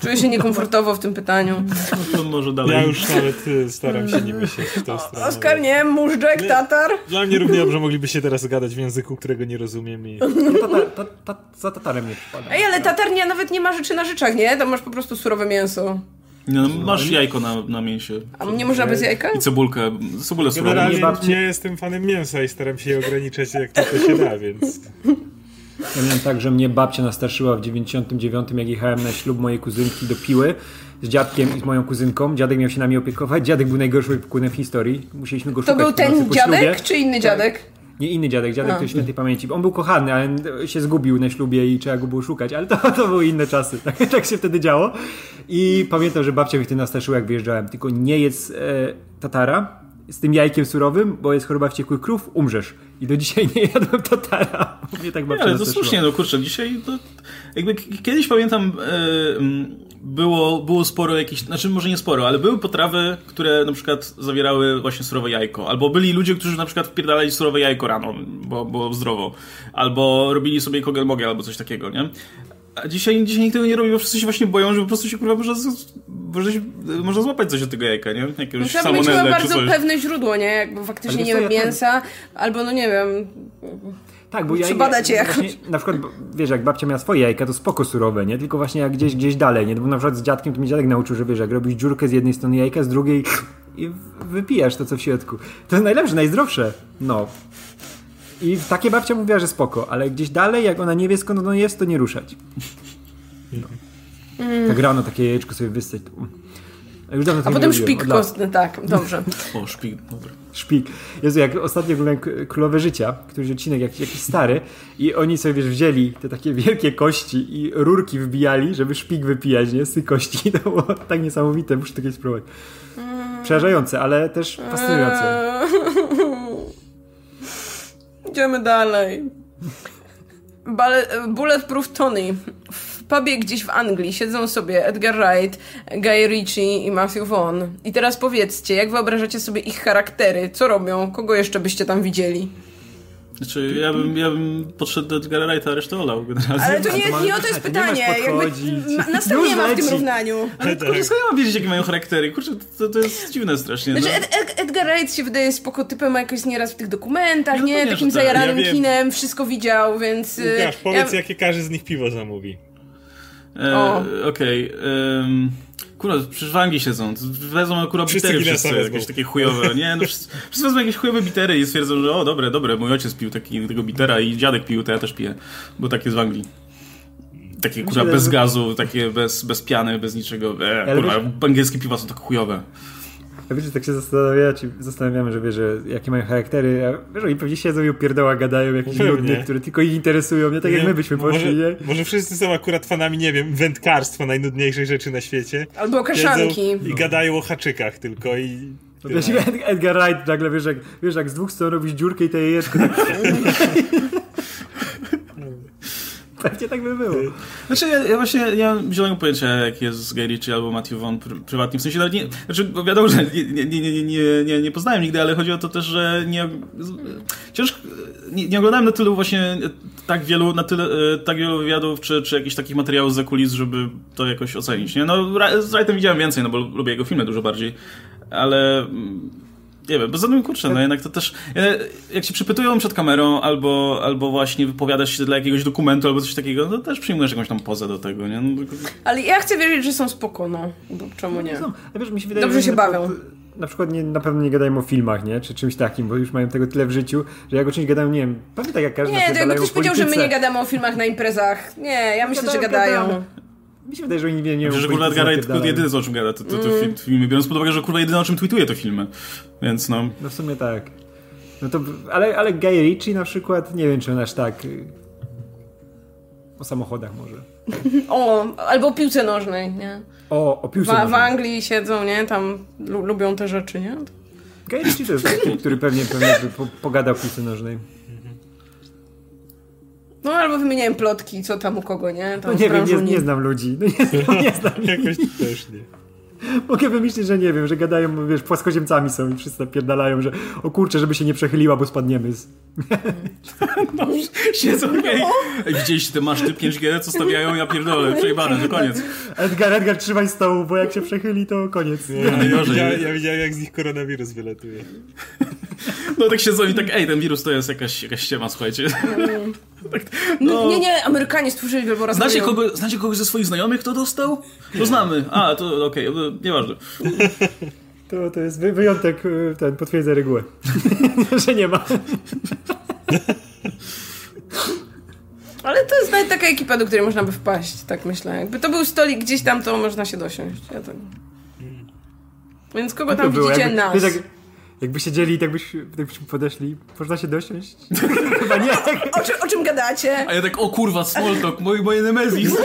Czuję się niekomfortowo w tym pytaniu. No to może dalej. Ja już nawet y, staram się nie myśleć w tą stronę. Oskar, nie, móżdżek, tatar. Dla mnie równie dobrze mogliby się teraz gadać w języku, którego nie rozumiem i... Tata, ta, ta, za tatarem nie przypada. Ej, ale tatar nie, nawet nie ma rzeczy na rzeczach, nie? Tam masz po prostu surowe mięso. No, masz jajko na, na mięsie. A nie można bez jajka? I cebulkę. Cebulę surową. Generalnie Nie nie jestem fanem mięsa i staram się je ograniczać jak tylko się da, więc... Ja miałem tak, że mnie babcia nastraszyła w 99, jak jechałem na ślub mojej kuzynki do Piły z dziadkiem i z moją kuzynką. Dziadek miał się nami opiekować. Dziadek był najgorszym opiekunem w historii. Musieliśmy go To szukać był po nocy ten dziadek, czy inny dziadek? Nie inny dziadek, dziadek to świętej pamięci. On był kochany, ale się zgubił na ślubie i trzeba go było szukać, ale to, to były inne czasy. Tak, tak się wtedy działo. I pamiętam, że babcia mnie wtedy nastraszyła, jak wyjeżdżałem. Tylko nie jedz e, tatara z tym jajkiem surowym, bo jest choroba wściekłych krów, umrzesz. I do dzisiaj nie jadłem tatara. Mnie tak Nie, ale to słusznie, no kurczę, dzisiaj to jakby kiedyś pamiętam e, było, było sporo jakichś, znaczy może nie sporo, ale były potrawy, które na przykład zawierały właśnie surowe jajko, albo byli ludzie, którzy na przykład wpierdalali surowe jajko rano, bo było zdrowo, albo robili sobie kogel albo coś takiego, nie? A dzisiaj, dzisiaj nikt tego nie robi, bo wszyscy się właśnie boją, że po prostu się kurwa można, można, się, można złapać coś od tego jajka, nie? Jakiegoś Trzeba mieć chyba bardzo pewne źródło, nie? Jakby faktycznie, nie wiem, mięsa, albo no nie wiem, Tak, bo ja, Przebadać je jakoś. właśnie, Na przykład, wiesz, jak babcia miała swoje jajka, to spoko surowe, nie? Tylko właśnie jak gdzieś, gdzieś dalej, nie? No Bo na przykład z dziadkiem to mi dziadek nauczył, że wiesz, jak robisz dziurkę z jednej strony jajka, z drugiej i wypijasz to, co w środku. To jest najlepsze, najzdrowsze. No. I takie babcia mówiła, że spoko, ale gdzieś dalej, jak ona nie wie skąd ono jest, to nie ruszać. No. Tak rano takie jajeczko sobie wystać. już dawno a potem szpik od lat. kostny, tak, dobrze. O, szpik, dobra. Szpik. Jezu, jak ostatnio oglądałem Królowe Życia, któryś odcinek jakiś, jakiś stary i oni sobie, wiesz, wzięli te takie wielkie kości i rurki wbijali, żeby szpik wypijać, nie? Z tych kości. To było tak niesamowite, muszę to kiedyś spróbować. Przerażające, ale też fascynujące. Idziemy dalej. Bale, bulletproof Tony. W pubie gdzieś w Anglii siedzą sobie Edgar Wright, Guy Ritchie i Matthew Vaughn. I teraz powiedzcie, jak wyobrażacie sobie ich charaktery? Co robią? Kogo jeszcze byście tam widzieli? Znaczy, ja bym, ja bym podszedł do Edgara Wrighta, a resztę olał generalnie. Ale to nie, nie o to jest pytanie. Jakby, ma- nas tam nie ma w tym równaniu. Ale kurczę, skąd ja mam wiedzieć, jakie mają charaktery? Kurczę, to, to jest dziwne strasznie. Znaczy, no. Ed, Ed, Edgar Wright się wydaje spoko typem, a jakoś nieraz w tych dokumentach, No nie? Takim tak. zajaranym Ja kinem, wszystko widział, więc... y, Łukasz, powiedz ja- jakie każdy z nich piwo zamówi. E, O. Okej. em, Kurwa, przecież w Anglii siedzą. Wezmą akurat Wszyscy bitery Guinnessa wszyscy, wezmą. jakieś takie chujowe. Nie, no wszyscy, wszyscy wezmą jakieś chujowe bitery i stwierdzą, że o, dobre, dobre, mój ojciec pił taki, tego bitera i dziadek pił, to ja też piję. Bo tak jest w Anglii. Takie kurwa bez gazu, takie bez, bez piany, bez niczego. E, kurwa, angielskie piwa są tak chujowe. Ja wiesz, że tak się zastanawiacie, zastanawiamy, że wiesz, że jakie mają charaktery, a wiesz, oni pewnie siedzą i opierdoła gadają jakieś nudne, które tylko ich interesują, nie tak jak Nie, my byśmy poszli, może, nie? może wszyscy są akurat fanami, nie wiem, wędkarstwa, najnudniejszej rzeczy na świecie. Albo kaszanki. I gadają o haczykach tylko i... No wiesz, Edgar Wright nagle, wiesz jak, wiesz, jak z dwóch stron robisz dziurkę i to jajeczko. Pewnie tak by było. Znaczy, ja, ja właśnie nie mam zielonego pojęcia, jak jest Guy Ritchie albo Matthew Vaughn pr prywatnie. W sensie, nawet nie, znaczy, wiadomo, że nie, nie, nie, nie, nie, nie, poznałem nigdy, ale chodzi o to też, że nie, ciężko, nie, nie oglądałem na tylu właśnie tak wielu, na tyle, e, tak wielu wywiadów, czy, czy jakichś takich materiałów za kulis, żeby to jakoś ocenić, nie? No, z Wrightem widziałem więcej, no bo lubię jego filmy dużo bardziej, ale... Nie wiem, bo zatem kurczę, no jednak to też. Jak się przypytują przed kamerą, albo, albo właśnie wypowiadasz się dla jakiegoś dokumentu, albo coś takiego, no też przyjmujesz jakąś tam pozę do tego, nie? No, tylko- Ale ja chcę wierzyć, że są spoko, no. Bo czemu nie? No, a wiesz, mi się wydaje, Dobrze że się bawią. Na przykład nie, na pewno nie gadają o filmach, nie? Czy czymś takim, bo już mają tego tyle w życiu, że jak o czymś gadają, nie wiem, pewnie tak jak każdy Nie, to jakby ktoś powiedział, że my nie gadamy o filmach na imprezach. Nie, ja myślę, że Gadają, gadają. Mi się wydaje, że oni nie, nie Że o kurwa polityce Edgar Wright tylko napierdalają. jedyne o czym gada, to, to, to Mm. film, filmy, biorąc pod uwagę, że kurwa jedyne o czym tweetuje to filmy. Więc no. No w sumie tak. No to, ale, ale Guy Ritchie na przykład, nie wiem czy on aż tak... y, O samochodach może. O, albo o piłce nożnej, nie? O, o W, piłce w nożnej. Anglii siedzą, nie? Tam lu lubią te rzeczy, nie? Guy Ritchie to jest taki, który pewnie, pewnie by po, pogadał o piłce nożnej. No albo wymieniałem plotki, co tam u kogo, nie? Tam No nie wiem, nie, nie znam ludzi. No nie znam, nie znam. Jakoś też nie. Mogę wymyślić, że nie wiem, że gadają, wiesz, płaskoziemcami są i wszyscy napierdalają, że o kurczę, żeby się nie przechyliła, bo spadniemy. Z... Siedzą okej. Ej, widzieliście te maszty 5G, co stawiają? Ja pierdolę, przejebane, to koniec. Edgar, Edgar, trzymaj stołu, bo jak się przechyli, to koniec. Nie, ja, najgorzej. widziałem, ja widziałem, jak z nich koronawirus wylatuje. No tak siedzą i tak, ej, ten wirus to jest jakaś, jakaś ściema, słuchajcie. No. Nie, nie, Amerykanie stworzyli wybory. Znacie, kogo, znacie kogoś ze swoich znajomych, kto dostał? To znamy. A, to okej, okay, nieważne. To, to jest wy- wyjątek, y, ten potwierdza regułę. że nie ma. Ale to jest nawet taka ekipa, do której można by wpaść, tak myślę. Jakby to był stolik gdzieś tam, to można się dosiąść. Ja tak... Więc kogo tam To było, widzicie jakby, nas? Jakby siedzieli i tak, byś, tak byśmy podeszli, można się dosiąść? Chyba nie. O, czy, o czym gadacie? A ja tak, o kurwa, Smoltok, mój, moje Nemezis.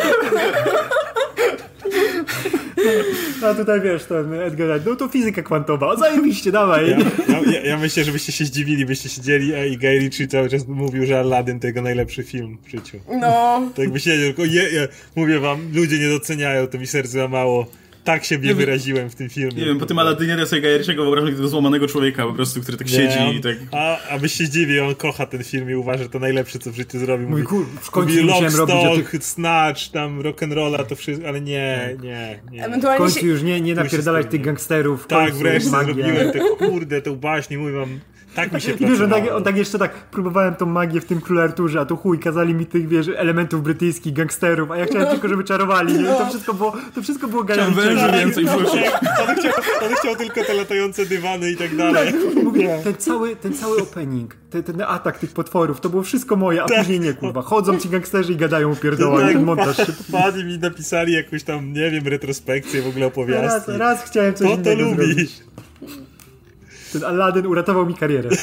A tutaj wiesz, ten Edgar, no to fizyka kwantowa, o zajebiście, dawaj. Ja, ja, ja, ja myślę, że byście się zdziwili, byście siedzieli a i Guy Ritchie cały czas mówił, że Aladdin to jego najlepszy film w życiu. No, To jakby siedział, tylko je, je, mówię wam, ludzie nie doceniają, to mi serce złamało. Tak się nie wyraziłem w tym filmie. Nie wiem, po tym Aladynie ja sobie Gajerciego wyobrażam tego złamanego człowieeka po prostu, który tak Nie, siedzi on, i tak... A, a byś się dziwi, on kocha ten film i uważa, że to najlepsze, co w życiu zrobił. Mój kur, w końcu mówi musiałem Lock, robić tych... Snatch, tam rock'n'rolla, to wszystko, ale nie, nie, nie. W ewentualnie końcu się... już nie, nie napierdalać tych gangsterów. w Tak, wreszcie magia. zrobiłem te kurde, tą baśnię, mówię wam, tak mi się I wiesz, on tak, on tak jeszcze tak, próbowałem tą magię w tym Królu Arturze, a tu chuj, kazali mi tych, wiesz, elementów brytyjskich, gangsterów, a ja chciałem tylko, żeby czarowali, nie? I to wszystko było, to wszystko było Chciałem gajownicze. węży więcej wrzucić. On chciał, on chciał tylko te latające dywany i tak dalej. Mówię, ten cały, ten cały opening, ten, ten atak tych potworów, to było wszystko moje, a później nie, kurwa. Chodzą ci gangsterzy i gadają pierdoła i ten montaż się... Wpadli mi napisali jakąś tam, nie wiem, retrospekcję, w ogóle Raz, opowiastki. raz chciałem coś To to zrobić. Ten Aladdin uratował mi karierę.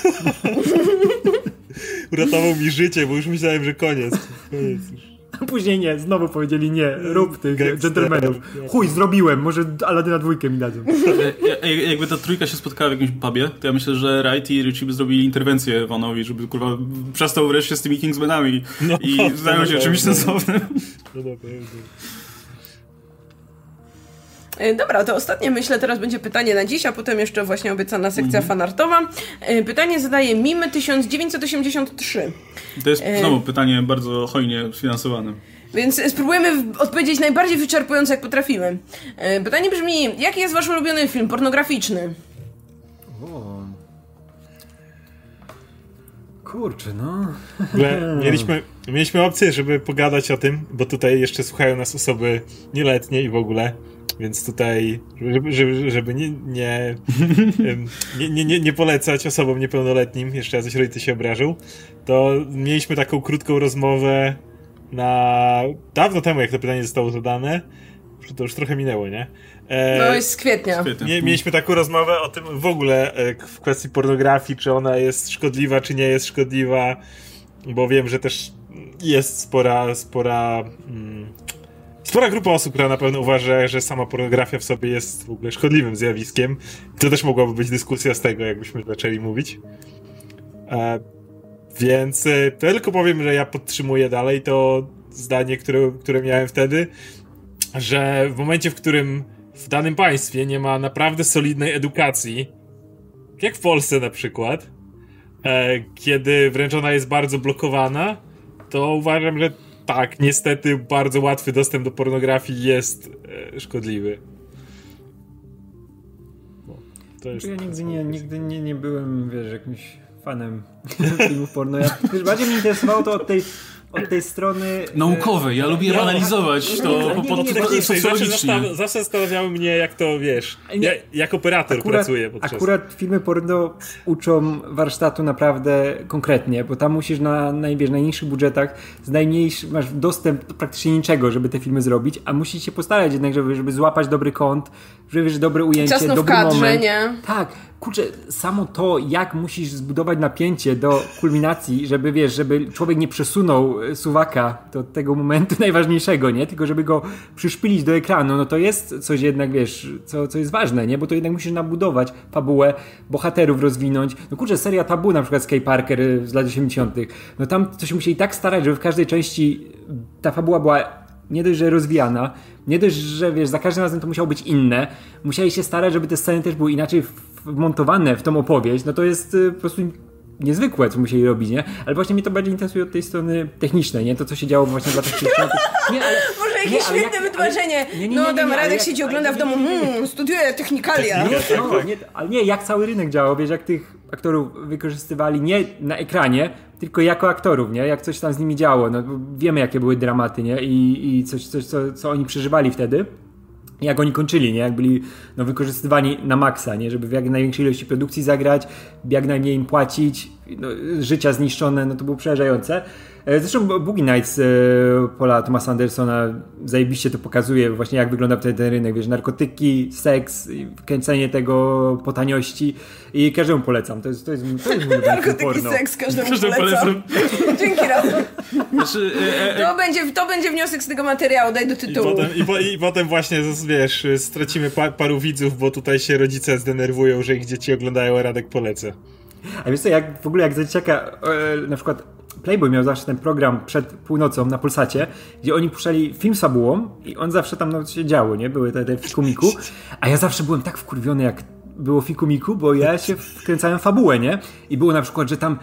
Uratował mi życie, bo już myślałem, że koniec. Koniec już. A później nie, znowu powiedzieli nie, rób tych dżentelmenów. Chuj, zrobiłem, może Aladyna dwójkę mi dadzą. Jakby ta trójka się spotkała w jakimś pubie, to ja myślę, że Wright i Richie by zrobili interwencję Vanowi, żeby kurwa przestał wreszcie z tymi Kingsmanami no, i zajął się czymś sensownym. No dobra, E, dobra, to ostatnie myślę teraz będzie pytanie na dziś, a potem jeszcze właśnie obiecana sekcja mhm. fanartowa. E, pytanie zadaje Mimy 1983. To jest e, znowu pytanie bardzo hojnie sfinansowane. Więc spróbujemy odpowiedzieć najbardziej wyczerpująco, jak potrafimy. Pytanie brzmi, jaki jest wasz ulubiony film pornograficzny? O. Kurczę, no. Mieliśmy, mieliśmy opcję, żeby pogadać o tym, bo tutaj jeszcze słuchają nas osoby nieletnie i w ogóle. Więc tutaj, żeby, żeby, żeby nie, nie, nie, nie, nie polecać osobom niepełnoletnim, jeszcze ja coś rodzice się obrażą, to mieliśmy taką krótką rozmowę na dawno temu, jak to pytanie zostało zadane. To już trochę minęło, nie? E, no jest z kwietnia. Mie, mieliśmy taką rozmowę o tym w ogóle e, w kwestii pornografii, czy ona jest szkodliwa, czy nie jest szkodliwa, bo wiem, że też jest spora, spora mm, spora grupa osób, która na pewno uważa, że sama pornografia w sobie jest w ogóle szkodliwym zjawiskiem. To też mogłaby być dyskusja z tego, jakbyśmy zaczęli mówić. E, więc e, tylko powiem, że ja podtrzymuję dalej to zdanie, które, które miałem wtedy, że w momencie, w którym w danym państwie nie ma naprawdę solidnej edukacji, jak w Polsce na przykład, e, kiedy wręcz ona jest bardzo blokowana, to uważam, że tak, niestety bardzo łatwy dostęp do pornografii jest e, szkodliwy. No, to jest... Ja nigdy nie, nigdy nie, nie byłem, wiesz, jakimś fanem filmów porno. Ja, bardziej mnie interesowało to od tej od tej strony... E, Naukowej, ja lubię ja, analizować to po prostu socjologicznie. Zawsze zastanawiało mnie, jak to, wiesz, ja, jak operator akurat, pracuje podczas... Akurat filmy porno uczą warsztatu naprawdę konkretnie, bo tam musisz na, na wiesz, najniższych budżetach z najmniejszych, masz dostęp do praktycznie niczego, żeby te filmy zrobić, a musisz się postarać jednak, żeby, żeby złapać dobry kąt, żeby wiesz, dobre ujęcie, Ciasno dobry w kadrze, moment. Nie? Tak, kurczę, samo to, jak musisz zbudować napięcie do kulminacji, żeby wiesz, żeby człowiek nie przesunął e, suwaka do tego momentu najważniejszego, nie? Tylko żeby go przyszpilić do ekranu, no to jest coś jednak, wiesz, co, co jest ważne, nie? Bo to jednak musisz nabudować fabułę, bohaterów rozwinąć. No kurczę, seria Tabu na przykład Sky Parker e, z lat 80. No tam coś musieli tak starać, żeby w każdej części ta fabuła była nie dość, że rozwijana, nie dość, że wiesz, za każdym razem to musiało być inne, musieli się starać, żeby te sceny też były inaczej wmontowane w tą opowieść, no to jest y, po prostu niezwykłe, co musieli robić, nie? Ale właśnie mnie to bardziej interesuje od tej strony technicznej, nie? To, co się działo właśnie w latach 60. Nie, ale, Może jakieś nie, świetne jak, wytłumaczenie. Nie, nie, no, tam Radek siedzi, ogląda w domu, hmm, studiuje technikalia. Nie, no, nie, ale nie, jak cały rynek działał, wiesz, jak tych aktorów wykorzystywali nie na ekranie, tylko jako aktorów, nie? Jak coś tam z nimi działo. No, wiemy, jakie były dramaty, nie? I, i coś, coś co, co oni przeżywali wtedy jak oni kończyli, nie? Jak byli no, wykorzystywani na maksa, nie? Żeby w jak największej ilości produkcji zagrać, jak najmniej im płacić, no, życia zniszczone, no to było przerażające. E, zresztą Boogie Nights e, Paula Thomasa Andersona zajebiście to pokazuje właśnie jak wygląda wtedy ten rynek, wiesz, narkotyki, seks, kręcenie tego po taniości i każdemu polecam. To jest, to jest, to jest mój Narkotyki, porno. seks, każdemu, każdemu polecam. polecam. Dzięki Rafał. Znaczy, e, e, to, będzie, to będzie wniosek z tego materiału, daj do tytułu. I potem, i, po, i potem właśnie, wiesz, stracimy pa, paru widzów, bo tutaj się rodzice zdenerwują, że ich dzieci oglądają, a Radek polecę. A wiesz co, jak w ogóle jak za dzieciaka e, na przykład Playboy miał zawsze ten program przed północą na Pulsacie, gdzie oni puszczali film z fabułą i on zawsze tam no, się działo, nie? Były te, te fikumiku, a ja zawsze byłem tak wkurwiony, jak było fikumiku, bo ja się wkręcałem w fabułę, nie? I było na przykład, że tam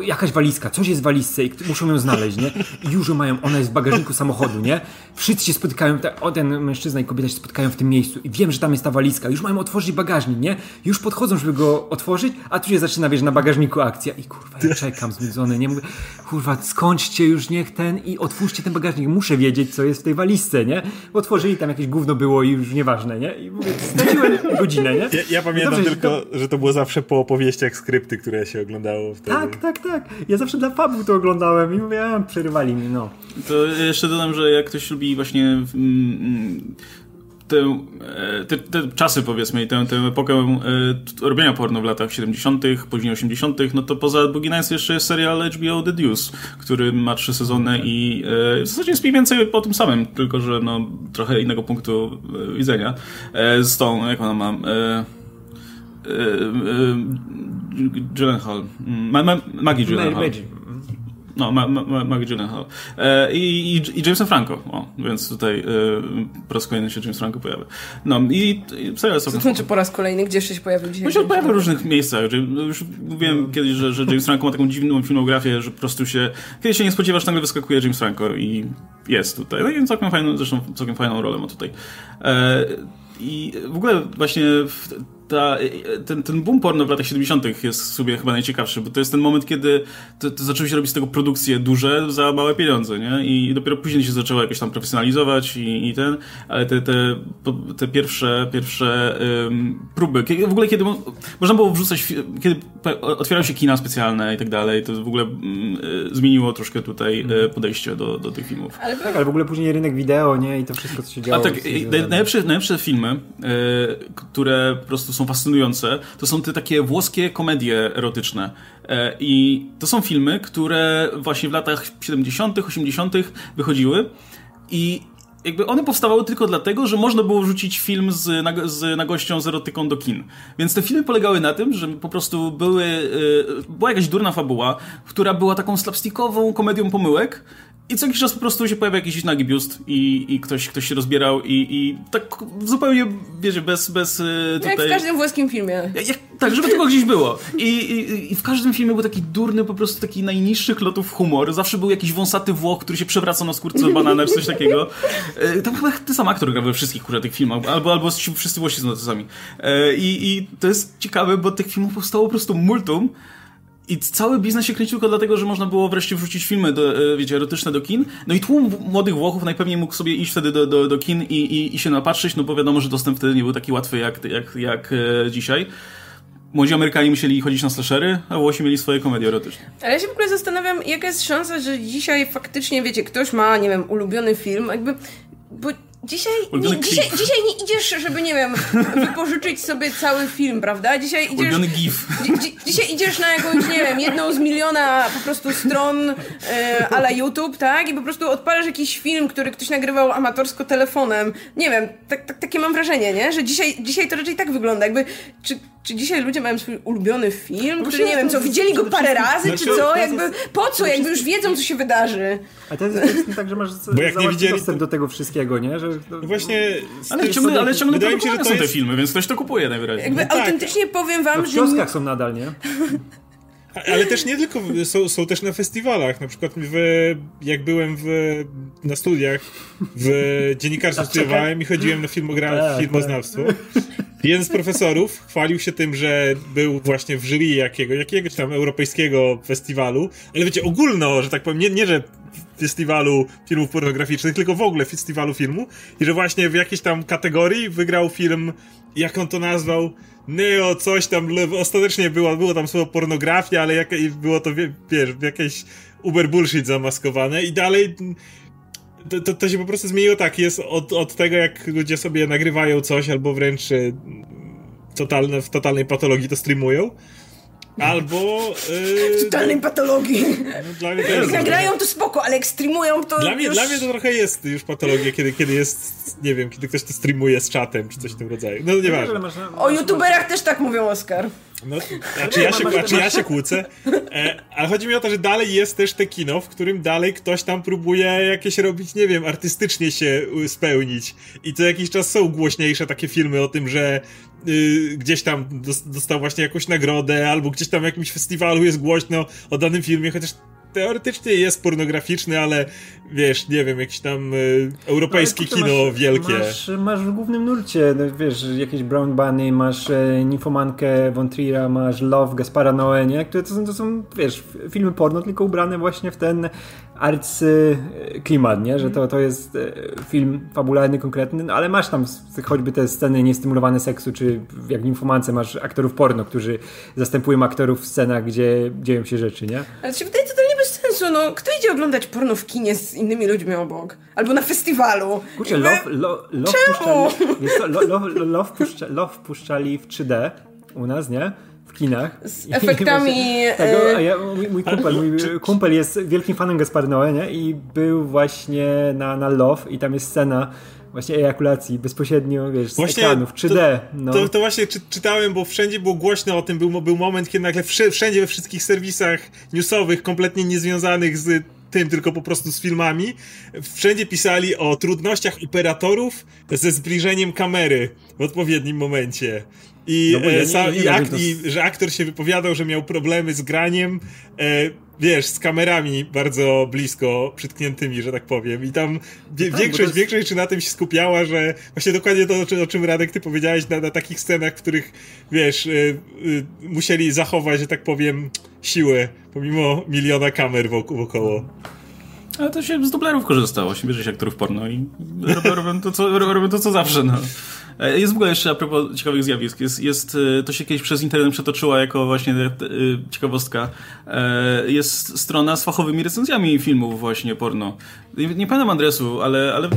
jakaś walizka, coś jest w walizce i muszą ją znaleźć, nie? I już ją mają, ona jest w bagażniku samochodu, nie? Wszyscy się spotykają, o ten mężczyzna i kobieta się spotkają w tym miejscu i wiem, że tam jest ta walizka, już mają otworzyć bagażnik, nie? Już podchodzą, żeby go otworzyć, a tu się zaczyna, wiesz, na bagażniku akcja i kurwa, ja czekam znudzony, nie? Mówię, kurwa, skończcie już, niech ten i otwórzcie ten bagażnik, muszę wiedzieć, co jest w tej walizce, nie? Otworzyli, tam jakieś gówno było i już nieważne, nie? I mówię, straciłem godzinę, nie? Ja, ja pamiętam Dobrze, tylko, że to... że to było zawsze po opowieściach skrypty, które się oglądało wtedy. Tak, tak, tak, tak. Ja zawsze dla fabu to oglądałem i mówię, przerywali mi, no. To jeszcze dodam, że jak ktoś lubi właśnie mm, tę, e, te, te, czasy powiedzmy i tę, tę epokę e, robienia porno w latach 70., później 80., no to poza Boogie Nights jeszcze jest serial HBO The Deuce, który ma trzy sezony i e, w zasadzie jest mniej więcej po tym samym, tylko że no trochę innego punktu e, widzenia. Z tą, jak ona ma... Gyllenhaal. Ma, ma, Maggie Gyllenhaal. No, ma, ma, Maggie Gyllenhaal. E, i, i, Jamesem Franco. O, więc tutaj e, po raz kolejny się James Franco pojawia. No i, i serial Co to znaczy po raz kolejny? Gdzie jeszcze się pojawił dzisiaj? On się pojawia w różnych miejscach. Już mówiłem no. kiedyś, że, że James Franco ma taką dziwną filmografię, że po prostu się... Kiedy się nie spodziewasz, nagle wyskakuje James Franco i jest tutaj. No i całkiem fajną, zresztą całkiem fajną rolę ma tutaj. E, I w ogóle właśnie... W, ta, ten, ten boom porno w latach 70. jest sobie chyba najciekawszy, bo to jest ten moment, kiedy to, to zaczęły się robić z tego produkcje duże za małe pieniądze, nie? I dopiero później się zaczęło jakoś tam profesjonalizować i, i ten, ale te, te, te pierwsze, pierwsze um, próby, kiedy, w ogóle kiedy można było wrzucać, kiedy otwierały się kina specjalne i tak dalej, to w ogóle um, zmieniło troszkę tutaj mm. podejście do, do tych filmów. Ale, tak, ale w ogóle później rynek wideo, nie? I to wszystko, co się działo. A tak, najlepsze, najlepsze filmy, y, które po prostu są fascynujące, to są te takie włoskie komedie erotyczne. E, I to są filmy, które właśnie w latach 70., 80. wychodziły i jakby one powstawały tylko dlatego, że można było wrzucić film z, z nagością z erotyką do kin. Więc te filmy polegały na tym, że po prostu były, e, była jakaś durna fabuła, która była taką slapstickową komedią pomyłek, i co jakiś czas po prostu się pojawia jakiś nagi biust i, i ktoś, ktoś się rozbierał i, i tak zupełnie, wiecie, bez, bez tutaj... Jak w każdym włoskim filmie. Jak, tak, żeby tylko gdzieś było. I, i, I, w każdym filmie był taki durny, po prostu taki najniższych lotów humor. Zawsze był jakiś wąsaty Włoch, który się przewraca na skórce banana czy coś takiego. E, tam chyba ten sam aktor gra we wszystkich kurwa tych filmach, albo, albo wszyscy Włosi są sami. E, I, I to jest ciekawe, bo tych filmów powstało po prostu multum. I cały biznes się kręcił tylko dlatego, że można było wreszcie wrzucić filmy, do, e, wiecie, erotyczne do kin. No i tłum młodych Włochów najpewniej mógł sobie iść wtedy do, do, do kin i, i, i się napatrzyć, no bo wiadomo, że dostęp wtedy nie był taki łatwy jak, jak, jak e, dzisiaj. Młodzi Amerykanie musieli chodzić na slashery, a Włosi mieli swoje komedie erotyczne. Ale ja się w ogóle zastanawiam, jaka jest szansa, że dzisiaj faktycznie, wiecie, ktoś ma, nie wiem, ulubiony film, jakby... Bo Dzisiaj nie, dzisiaj, dzisiaj nie idziesz, żeby, nie wiem, wypożyczyć sobie cały film, prawda? Dzisiaj idziesz... Ulubiony gif. Dzi, dzisiaj idziesz na jakąś, nie wiem, jedną z miliona po prostu stron e, ala YouTube, tak? I po prostu odpalasz jakiś film, który ktoś nagrywał amatorsko telefonem. Nie wiem, tak, tak, takie mam wrażenie, nie? Że dzisiaj, dzisiaj to raczej tak wygląda, jakby... Czy, czy dzisiaj ludzie mają swój ulubiony film, który, nie wiem, co, widzieli go parę razy, czy co? Jakby, po co? Jakby już wiedzą, co się wydarzy. A to jest, to jest tak, że masz Bo jak nie widzieli, dostęp do tego wszystkiego, nie? Że, no właśnie... Ale ciągle, ale ciągle wydaje mi się, że to są te filmy, więc ktoś to kupuje najwyraźniej. Jakby no tak. autentycznie powiem wam, no w że... W kioskach są nadal, nie? Ale też nie tylko, są, są też na festiwalach. Na przykład w, jak byłem w, na studiach w dziennikarstwie studiowałem i chodziłem na filmogra- tak, tak. filmoznawstwo. Jeden z profesorów chwalił się tym, że był właśnie w jury jakiego, jakiegoś tam europejskiego festiwalu, ale wiecie, ogólno, że tak powiem, nie, nie że festiwalu filmów pornograficznych, tylko w ogóle festiwalu filmu i że właśnie w jakiejś tam kategorii wygrał film, jak on to nazwał, Neo, coś tam, ostatecznie było, było tam słowo pornografia, ale jak, było to, wiesz, jakieś uber bullshit zamaskowane i dalej to, to, to, się po prostu zmieniło tak, jest od, od tego, jak ludzie sobie nagrywają coś, albo wręcz y, totalne, w totalnej patologii to streamują, Albo. Yy, w totalnej no, patologii. No, dla mnie to jest jak nagrają to spoko, ale jak streamują to. Dla mnie, już... dla mnie to trochę jest już patologia, kiedy, kiedy jest, nie wiem, kiedy ktoś to streamuje z czatem, czy coś w tym rodzaju. No nieważne. O youtuberach też tak mówią, Oskar. No, a czy ja się, a czy ja się kłócę? E, ale chodzi mi o to, że dalej jest też te kino, w którym dalej ktoś tam próbuje jakieś robić, nie wiem, artystycznie się spełnić. I co jakiś czas są głośniejsze takie filmy o tym, że y, gdzieś tam dostał właśnie jakąś nagrodę, albo gdzieś tam w jakimś festiwalu jest głośno o danym filmie, chociaż teoretycznie jest pornograficzny, ale wiesz, nie wiem, jakieś tam y, europejskie no, kino masz, wielkie. Masz, masz w głównym nurcie, no, wiesz, jakieś Brown Bunny, masz e, Ninfomankę Von Trier'a, masz Love Gaspara Noé, nie? Które to są, to są, wiesz, filmy porno, tylko ubrane właśnie w ten arcy klimat, nie? Że to, to jest e, film fabularny, konkretny, no, ale masz tam choćby te sceny niestymulowane seksu, czy jak w Ninfomance masz aktorów porno, którzy zastępują aktorów w scenach, gdzie dzieją się rzeczy, nie? Ale czy wydaje to nie bez sensu no, kto idzie oglądać porno w kinie z innymi ludźmi obok? Albo na festiwalu? Kurczę, Love, lo, love, Czemu? puszczali, wiesz co, lo, love, love, puszcza, love puszczali w 3D u nas, nie? W kinach. Z efektami, Tego, e, a ja, mój, mój kumpel, mój kumpel jest wielkim fanem Gaspar Noé, nie? I był właśnie na, na Love i tam jest scena właśnie ejakulacji bezpośrednio, wiesz, z Właśnie ekranów, 3D. No. To, to właśnie czy, czytałem, bo wszędzie było głośno o tym, był, był moment, kiedy nagle wszędzie we wszystkich serwisach newsowych, kompletnie niezwiązanych z tym, tylko po prostu z filmami, wszędzie pisali o trudnościach operatorów ze zbliżeniem kamery w odpowiednim momencie. I, No ja e, nie- nie i, ak- to i że aktor się wypowiadał, że miał problemy z graniem, e, wiesz, z kamerami bardzo blisko przytkniętymi, że tak powiem. I tam wie, tak, bo większość, jest- większość na tym się skupiała, że właśnie dokładnie to, o czym, o czym Radek ty powiedziałeś, na, na takich scenach, w których, wiesz, y, y, musieli zachować, że tak powiem, siłę, pomimo miliona kamer wokół, wokoło. Ale to się z dublerów korzystało, się bierze się aktorów porno i robią, to, co, robią to, co zawsze, no. E, Jest w ogóle jeszcze a propos ciekawych zjawisk, jest, jest, e, to się kiedyś przez internet przetoczyło jako właśnie e, ciekawostka. Jest strona z fachowymi recenzjami filmów właśnie porno. Nie, nie pamiętam adresu, ale, ale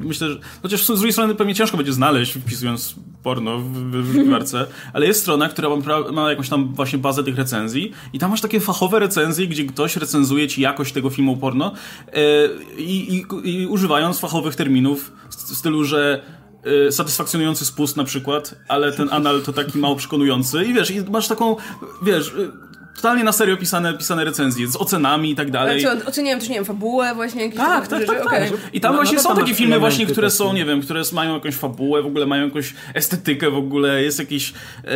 myślę, że chociaż z drugiej strony pewnie ciężko będzie znaleźć wpisując porno w, wyszukiwarce, ale jest strona, która ma, ma jakąś tam właśnie bazę tych recenzji i tam masz takie fachowe recenzje, gdzie ktoś recenzuje ci jakość tego filmu porno i, i, i używając fachowych terminów w stylu, że e, satysfakcjonujący spust na przykład, ale ten anal to taki mało przekonujący i wiesz, i masz taką, wiesz, e, totalnie na serio pisane, pisane recenzje z ocenami i tak Ale dalej. co, oceniałem też, nie wiem, fabułę właśnie jakieś Tak, takie tak, rzeczy? tak, Okej. tak. I tam No, właśnie no to są tam takie filmy właśnie, które są, nie wiem, które mają jakąś fabułę, w ogóle mają jakąś estetykę w ogóle, jest jakieś, e,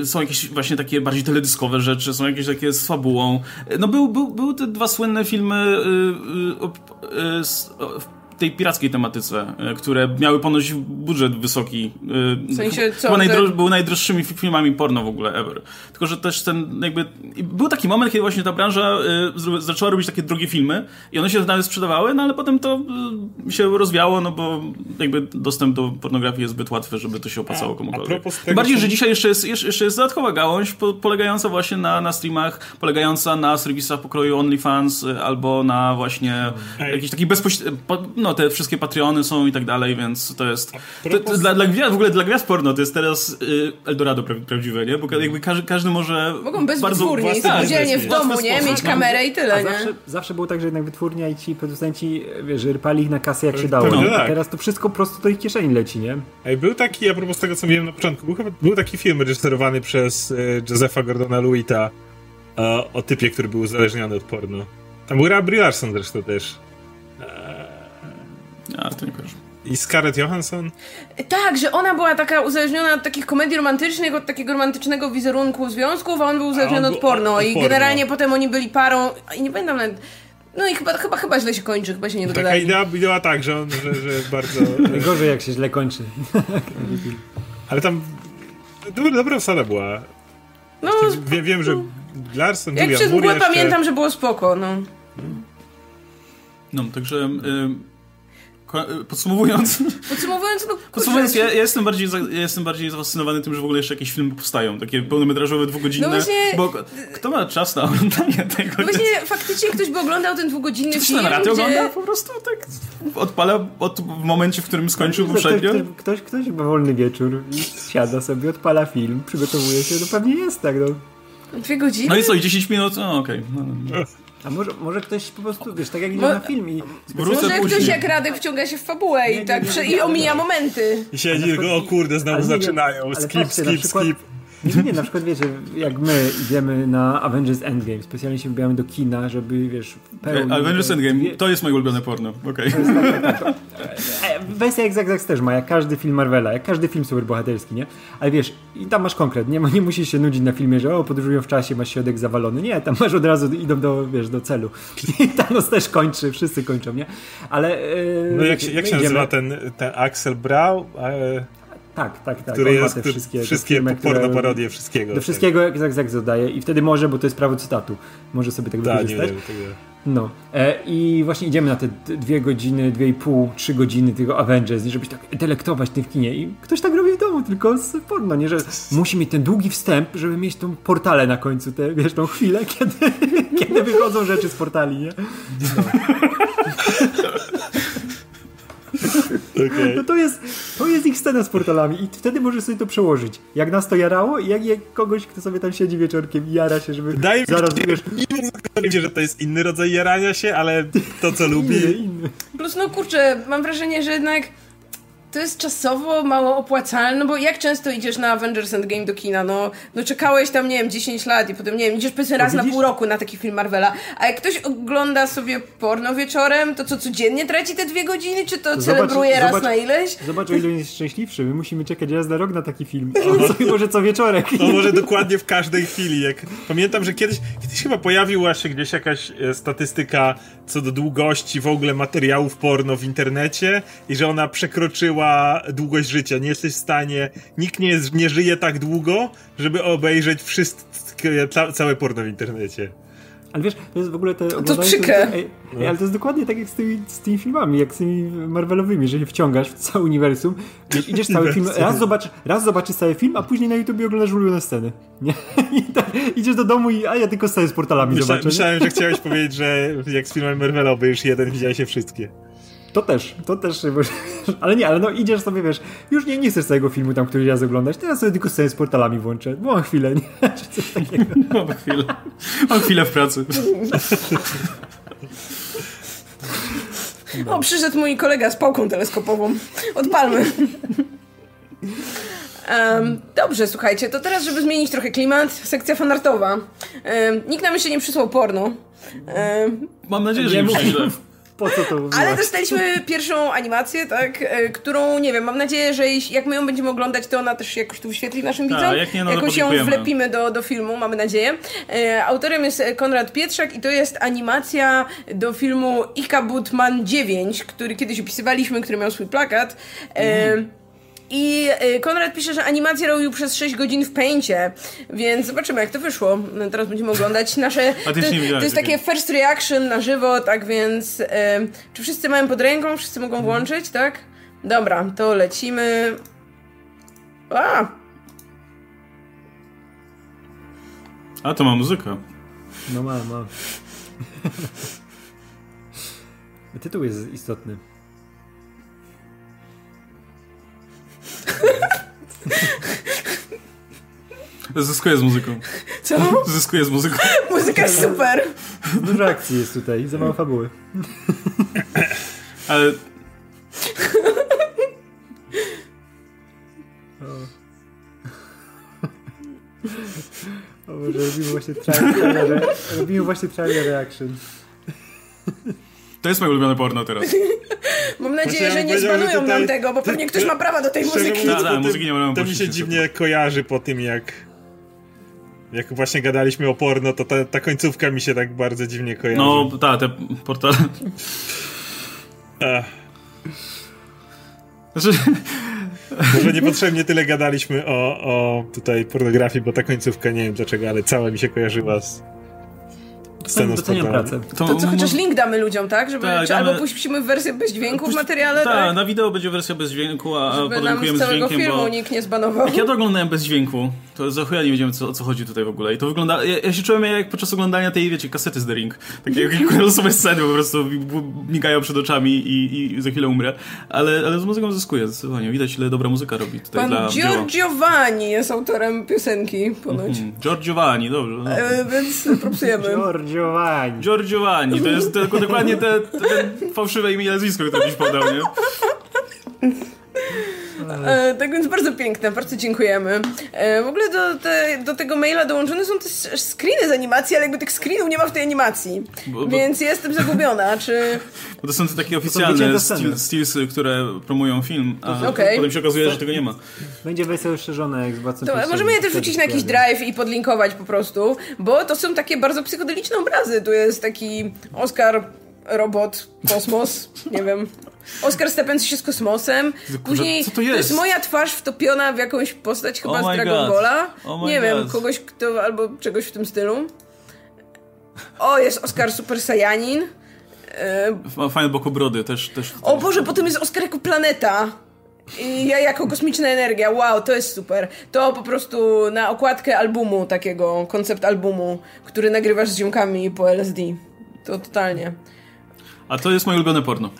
e, są jakieś właśnie takie bardziej teledyskowe rzeczy, są jakieś takie z fabułą. E, No był, był, były te dwa słynne filmy e, e, e, tej pirackiej tematyce, e, które miały ponoć budżet wysoki. e, W sensie co, Chyba najdro, że- były najdroższymi fi- filmami porno w ogóle ever. Tylko, że też ten jakby... Był taki moment, kiedy właśnie ta branża zro- zaczęła robić takie drogie filmy i one się nawet sprzedawały, no ale potem to się rozwiało, no bo jakby dostęp do pornografii jest zbyt łatwy, żeby to się opłacało A- a komukolwiek. propos tego, Tym bardziej, że dzisiaj jeszcze jest, jeszcze jest dodatkowa gałąź po, polegająca właśnie na, na streamach, polegająca na serwisach pokroju OnlyFans albo na właśnie jakiś taki bezpośredni... No te wszystkie Patreony są i tak dalej, więc to jest... To, to dla, dla gwiazd, w ogóle dla gwiazd porno to jest teraz y, Eldorado pra, prawdziwe, nie? Bo ka- jakby każdy, każdy może Mogą bez bardzo wytwórni, samodzielnie w domu, mieć. nie? Mieć kamerę i tyle, A nie? zawsze, zawsze było tak, że jednak wytwórnia i ci producenci, wiesz, rypali ich na kasę jak się dało. A tak. teraz to wszystko po prostu do ich kieszeni leci, nie? Ej, był taki, a propos tego, co mówiłem na początku, był, chyba, był taki film reżyserowany przez e, Josepha Gordona Lewita e, o typie, który był uzależniony od porno. Tam był Brie Larson zresztą też. A, to nie kojarzę. I Scarlett Johansson. Tak, że ona była taka uzależniona od takich komedii romantycznych, od takiego romantycznego wizerunku związków, a on był uzależniony on od porno. od I porno. generalnie potem oni byli parą, i nie pamiętam nawet... No i chyba, chyba, chyba źle się kończy, chyba się nie Taka dogadali. idea była tak, że on, że, że bardzo... Najgorzej jak się źle kończy. Ale tam dobra, dobra osada była. No, Wiem, wiem że Larson, jak Julian przez mgłę jeszcze... pamiętam, że było spoko, no. No, także y, podsumowując, Podsumowując, no podsumowując ja, ja, jestem bardziej, za- ja jestem bardziej zafascynowany tym, że w ogóle jeszcze jakieś filmy powstają, takie pełnometrażowe, dwugodzinne, No właśnie- bo kto ma czas na oglądanie tego? no właśnie faktycznie ktoś by oglądał ten dwugodzinny Ktoś film, radio gdzie... ogląda po prostu tak odpala od, w momencie, w którym skończył poprzednio. ktoś, ktoś, ktoś ma wolny wieczór i siada sobie, odpala film, przygotowuje się, no pewnie jest tak, no. Dwie godziny? No i co, i 10 minut? No okej. No, no. A może, może ktoś po prostu, wiesz, tak jak idzie na film i... Może później. ktoś jak Radek wciąga się w fabułę i tak i omija momenty. I siedzi tylko, o kurde, znowu zaczynają, skip, skip, skip. Nie, nie, na przykład wiecie, jak my idziemy na Avengers Endgame, specjalnie się wybieramy do kina, żeby, wiesz, pełni... Avengers Endgame, to jest moje ulubione porno, okej. E, Wersja Exact też ma, jak każdy film Marvela, jak każdy film superbohaterski, nie? Ale wiesz, i tam masz konkret, nie, nie musisz się nudzić na filmie, że o, podróżują w czasie, masz środek zawalony. Nie, tam masz od razu, idą do, wiesz, do celu. I Thanos też kończy, wszyscy kończą, nie? Ale... e, No jak się, jak się nazywa ten, ten Axel Brau, e, Tak, tak, tak. który on ma jest te te wszystkie, wszystkie filmy, które- porno parodie wszystkiego. Do wszystkiego jak Zag Zag dodaje i wtedy może, bo to jest prawo cytatu, może sobie tak Tak, nie wykorzystać. wiem, tego. No. E, I właśnie idziemy na te dwie godziny, dwie i pół, trzy godziny tego Avengers, żeby się tak intelektować tym w kinie. I ktoś tak robi w domu, tylko z porno, nie? Że musi mieć ten długi wstęp, żeby mieć tą portalę na końcu, te, wiesz, tą chwilę, kiedy, kiedy wychodzą rzeczy z portali, nie? No. Okay. No to jest, to jest ich scena z portalami i wtedy możesz sobie to przełożyć. Jak nas to jarało i jak, jak kogoś, kto sobie tam siedzi wieczorkiem i jara się, żeby Wydaje zaraz, mi się, wiesz... że to jest inny rodzaj jarania się, ale to, co lubi... Inny, inny. Plus, no kurczę, mam wrażenie, że jednak to jest czasowo mało opłacalne, no bo jak często idziesz na Avengers Endgame do kina, no, no czekałeś tam, nie wiem, 10 lat i potem, nie wiem, idziesz powiedzmy raz na pół roku na taki film Marvela, a jak ktoś ogląda sobie porno wieczorem, to co, codziennie traci te dwie godziny, czy to zobacz, celebruje raz na ileś? Zobacz, o ile jest szczęśliwszy, my musimy czekać raz na rok na taki film, a sobie może co wieczorek. No może dokładnie w każdej chwili, jak pamiętam, że kiedyś, kiedyś chyba pojawiła się gdzieś jakaś e, statystyka co do długości w ogóle materiałów porno w internecie i że ona przekroczyła długość życia. Nie jesteś w stanie, nikt nie, jest, nie żyje tak długo, żeby obejrzeć wszystkie, całe porno w internecie. Ale wiesz, to jest w ogóle te To przykre. Ej, ej, ale to jest dokładnie tak jak z tymi, z tymi filmami, jak z tymi Marvelowymi, że się wciągasz w cały uniwersum, wiesz, idziesz cały film, raz, zobacz, raz zobaczysz cały film, a później na YouTube oglądasz ulubione sceny. Nie? I tak, idziesz do domu i a ja tylko sceny z portalami Myśla, zobaczę. Myślałem, że chciałeś powiedzieć, że jak z filmem Marvela obejrzysz jeden, widziałeś się wszystkie. To też, to też, ale nie, ale no idziesz sobie, wiesz, już nie, nie chcesz całego filmu tam, który ja oglądać, teraz sobie tylko scenę z portalami włączę, mam chwilę, nie? Czy coś takiego. Mam chwilę, mam chwilę w pracy. O, przyszedł mój kolega z pałką teleskopową. Odpalmy. Um, dobrze, słuchajcie, to teraz, żeby zmienić trochę klimat, sekcja fanartowa. Um, nikt nam jeszcze nie przysłał porno. Um, Mam nadzieję, że nie, nie przyjdzie. Po co to Ale dostaliśmy pierwszą animację, tak, e, którą, nie wiem, mam nadzieję, że jak my ją będziemy oglądać, to ona też jakoś tu wyświetli naszym widzom. Tak, jak nie, no Jakoś ją wlepimy do, do filmu, mamy nadzieję. E, autorem jest Konrad Pietrzak i to jest animacja do filmu Ikabutman 9, który kiedyś opisywaliśmy, który miał swój plakat. Mm. I y, Konrad pisze, że animację robił przez 6 godzin w pęcie, więc zobaczymy jak to wyszło. No, teraz będziemy oglądać nasze... To, to, jest takie first reaction na żywo, tak więc... Y, czy wszyscy mają pod ręką? Wszyscy mogą mhm. włączyć, tak? Dobra, to lecimy... A! A, to ma muzykę. No ma, ma. Tytuł jest istotny. Zyskuję z muzyką. Co? Zyskuję z muzyką. Muzyka jest super. Dużo akcji jest tutaj, za mało fabuły. Ale... O. Boże, robimy właśnie trailer, robimy właśnie trailer reaction. To jest moje ulubione porno teraz. Mam nadzieję, znaczy, ja że nie zbanują tutaj... nam tego, bo pewnie ktoś ma prawa do tej muzyki. Tak, tak, muzyki nie To, to mi się dziwnie kojarzy po tym, jak jak właśnie gadaliśmy o porno, to ta, ta końcówka mi się tak bardzo dziwnie kojarzy. No, tak, te portale. Znaczy... Może niepotrzebnie tyle gadaliśmy o, o tutaj pornografii, bo ta końcówka, nie wiem dlaczego, ale cała mi się kojarzyła z, Sceną doceniam pracę. To, to co, chociaż link damy ludziom, tak? Żeby, tak, czy, damy... Albo puścimy wersję bez dźwięku w materiale, tak? Tak, na wideo będzie wersja bez dźwięku, a Żeby nam z całego filmu bo... nikt nie zbanował. Jak ja to oglądałem bez dźwięku, to za chuja nie wiedziałem, co, o co chodzi tutaj w ogóle. I to wygląda... Ja, ja się czułem jak podczas oglądania tej, wiecie, kasety z The Ring. Takie jakieś losowe sceny po prostu migają przed oczami i, i za chwilę umrę. Ale, ale z muzyką zyskuję zdecydowanie. Widać, ile dobra muzyka robi tutaj Pan dla Giorgiovanni jest autorem piosenki, ponoć. Mm, Giorgiovanni, dobrze. No. E, więc propsujemy. Giorgiovanni. Giorgiovanni, to jest to, dokładnie te, te, fałszywe imię i nazwisko, które byś podał, nie? E, tak więc bardzo piękne, bardzo dziękujemy. E, w ogóle do, te, do tego maila dołączone są też screeny z animacji, ale jakby tych screenów nie ma w tej animacji. Bo, bo... Więc jestem zagubiona, czy... Bo to są te takie oficjalne stilsy, które promują film, a okay. potem się okazuje, że tego nie ma. Będzie wersja rozszerzona jak z to, Możemy je też wrzucić na jakiś drive i podlinkować po prostu, bo to są takie bardzo psychodeliczne obrazy. Tu jest taki Oscar robot, kosmos, nie wiem. Oskar stepiący się z kosmosem. Później to jest? to jest moja twarz wtopiona w jakąś postać chyba oh z Dragon Balla. Oh nie God. wiem, kogoś kto albo czegoś w tym stylu. O, jest Oscar Super Saiyanin. Ma fajne bokobrody też. też o Boże, potem jest Oscar jako planeta. I ja jako kosmiczna energia. Wow, to jest super. To po prostu na okładkę albumu takiego, koncept albumu, który nagrywasz z ziomkami po LSD. To totalnie. A to jest moje ulubione porno.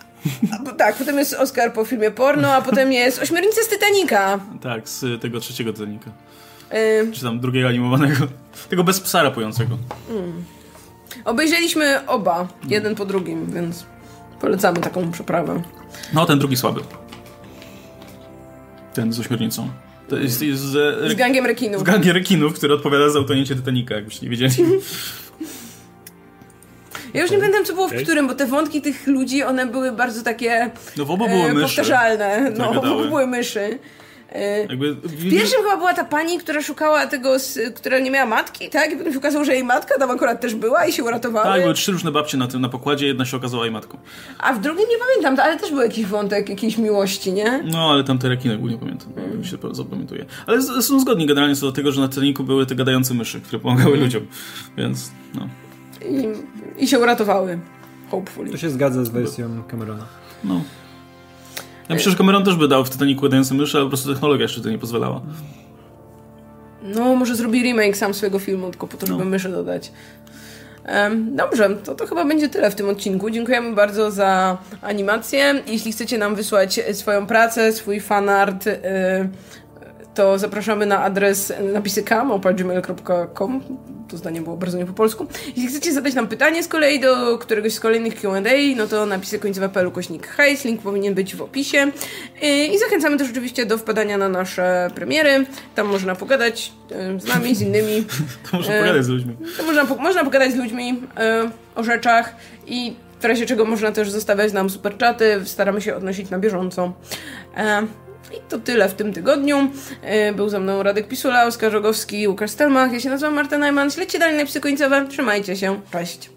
A, tak, potem jest Oscar po filmie porno, a potem jest Ośmiornica z Titanica. Tak, z tego trzeciego Titanica. Y, Czy tam drugiego animowanego. Tego bez psa rapującego. obejrzeliśmy oba, jeden po drugim, więc polecamy taką przeprawę. No, ten drugi słaby. Ten z ośmiornicą. To jest, jest z, Z gangiem rekinów. z gangi rekinów, który odpowiada za utonięcie Titanica, jakbyście nie wiedzieli. Ja już nie pamiętam, co było w Okej. którym, bo te wątki tych ludzi, one były bardzo takie No w obu były e, myszy. powtarzalne. No, w obu były myszy. E, Jakby, w pierwszym chyba była ta pani, która szukała tego, która nie miała matki, tak? I potem się okazało, że jej matka tam akurat też była i się uratowały. Tak, były trzy różne babcie na tym na pokładzie, jedna się okazała jej matką. A w drugim nie pamiętam, ale też był jakiś wątek jakiejś miłości, nie? No, ale tam te rekiny ogólnie pamiętam, mm. mi się zapamiętuje. Ale są zgodni generalnie co do tego, że na Titanicu były te gadające myszy, które pomagały Mhm. ludziom. Więc, no. I, I się uratowały. Hopefully. To się zgadza z wersją Camerona. no. Ja myślę, że Cameron też by dał w Titanicu gadające myszy, ale po prostu technologia jeszcze to nie pozwalała. No, może zrobi remake sam swojego filmu, tylko po to, żeby No. myszy dodać. Dobrze, to, to chyba będzie tyle w tym odcinku. Dziękujemy bardzo za animację. Jeśli chcecie nam wysłać swoją pracę, swój fanart, y, to zapraszamy na adres napisykam.gmail.com To zdanie było bardzo nie po polsku. Jeśli chcecie zadać nam pytanie z kolei do któregoś z kolejnych Q&A, no to napisy końcowe.pl kośnik hejs, link powinien być w opisie. I zachęcamy też oczywiście do wpadania na nasze premiery. Tam można pogadać z nami, z innymi. To może E, pogadać z ludźmi. To można, po- można pogadać z ludźmi e, o rzeczach i w razie czego można też zostawiać nam superczaty. Staramy się odnosić na bieżąco. I to tyle w tym tygodniu. E, był ze mną Radek Pisula, Oskar Rogowski, Łukasz Stelmach. Ja się nazywam Marta Najman. Śledźcie dalej napisy końcowe. Trzymajcie się. Cześć.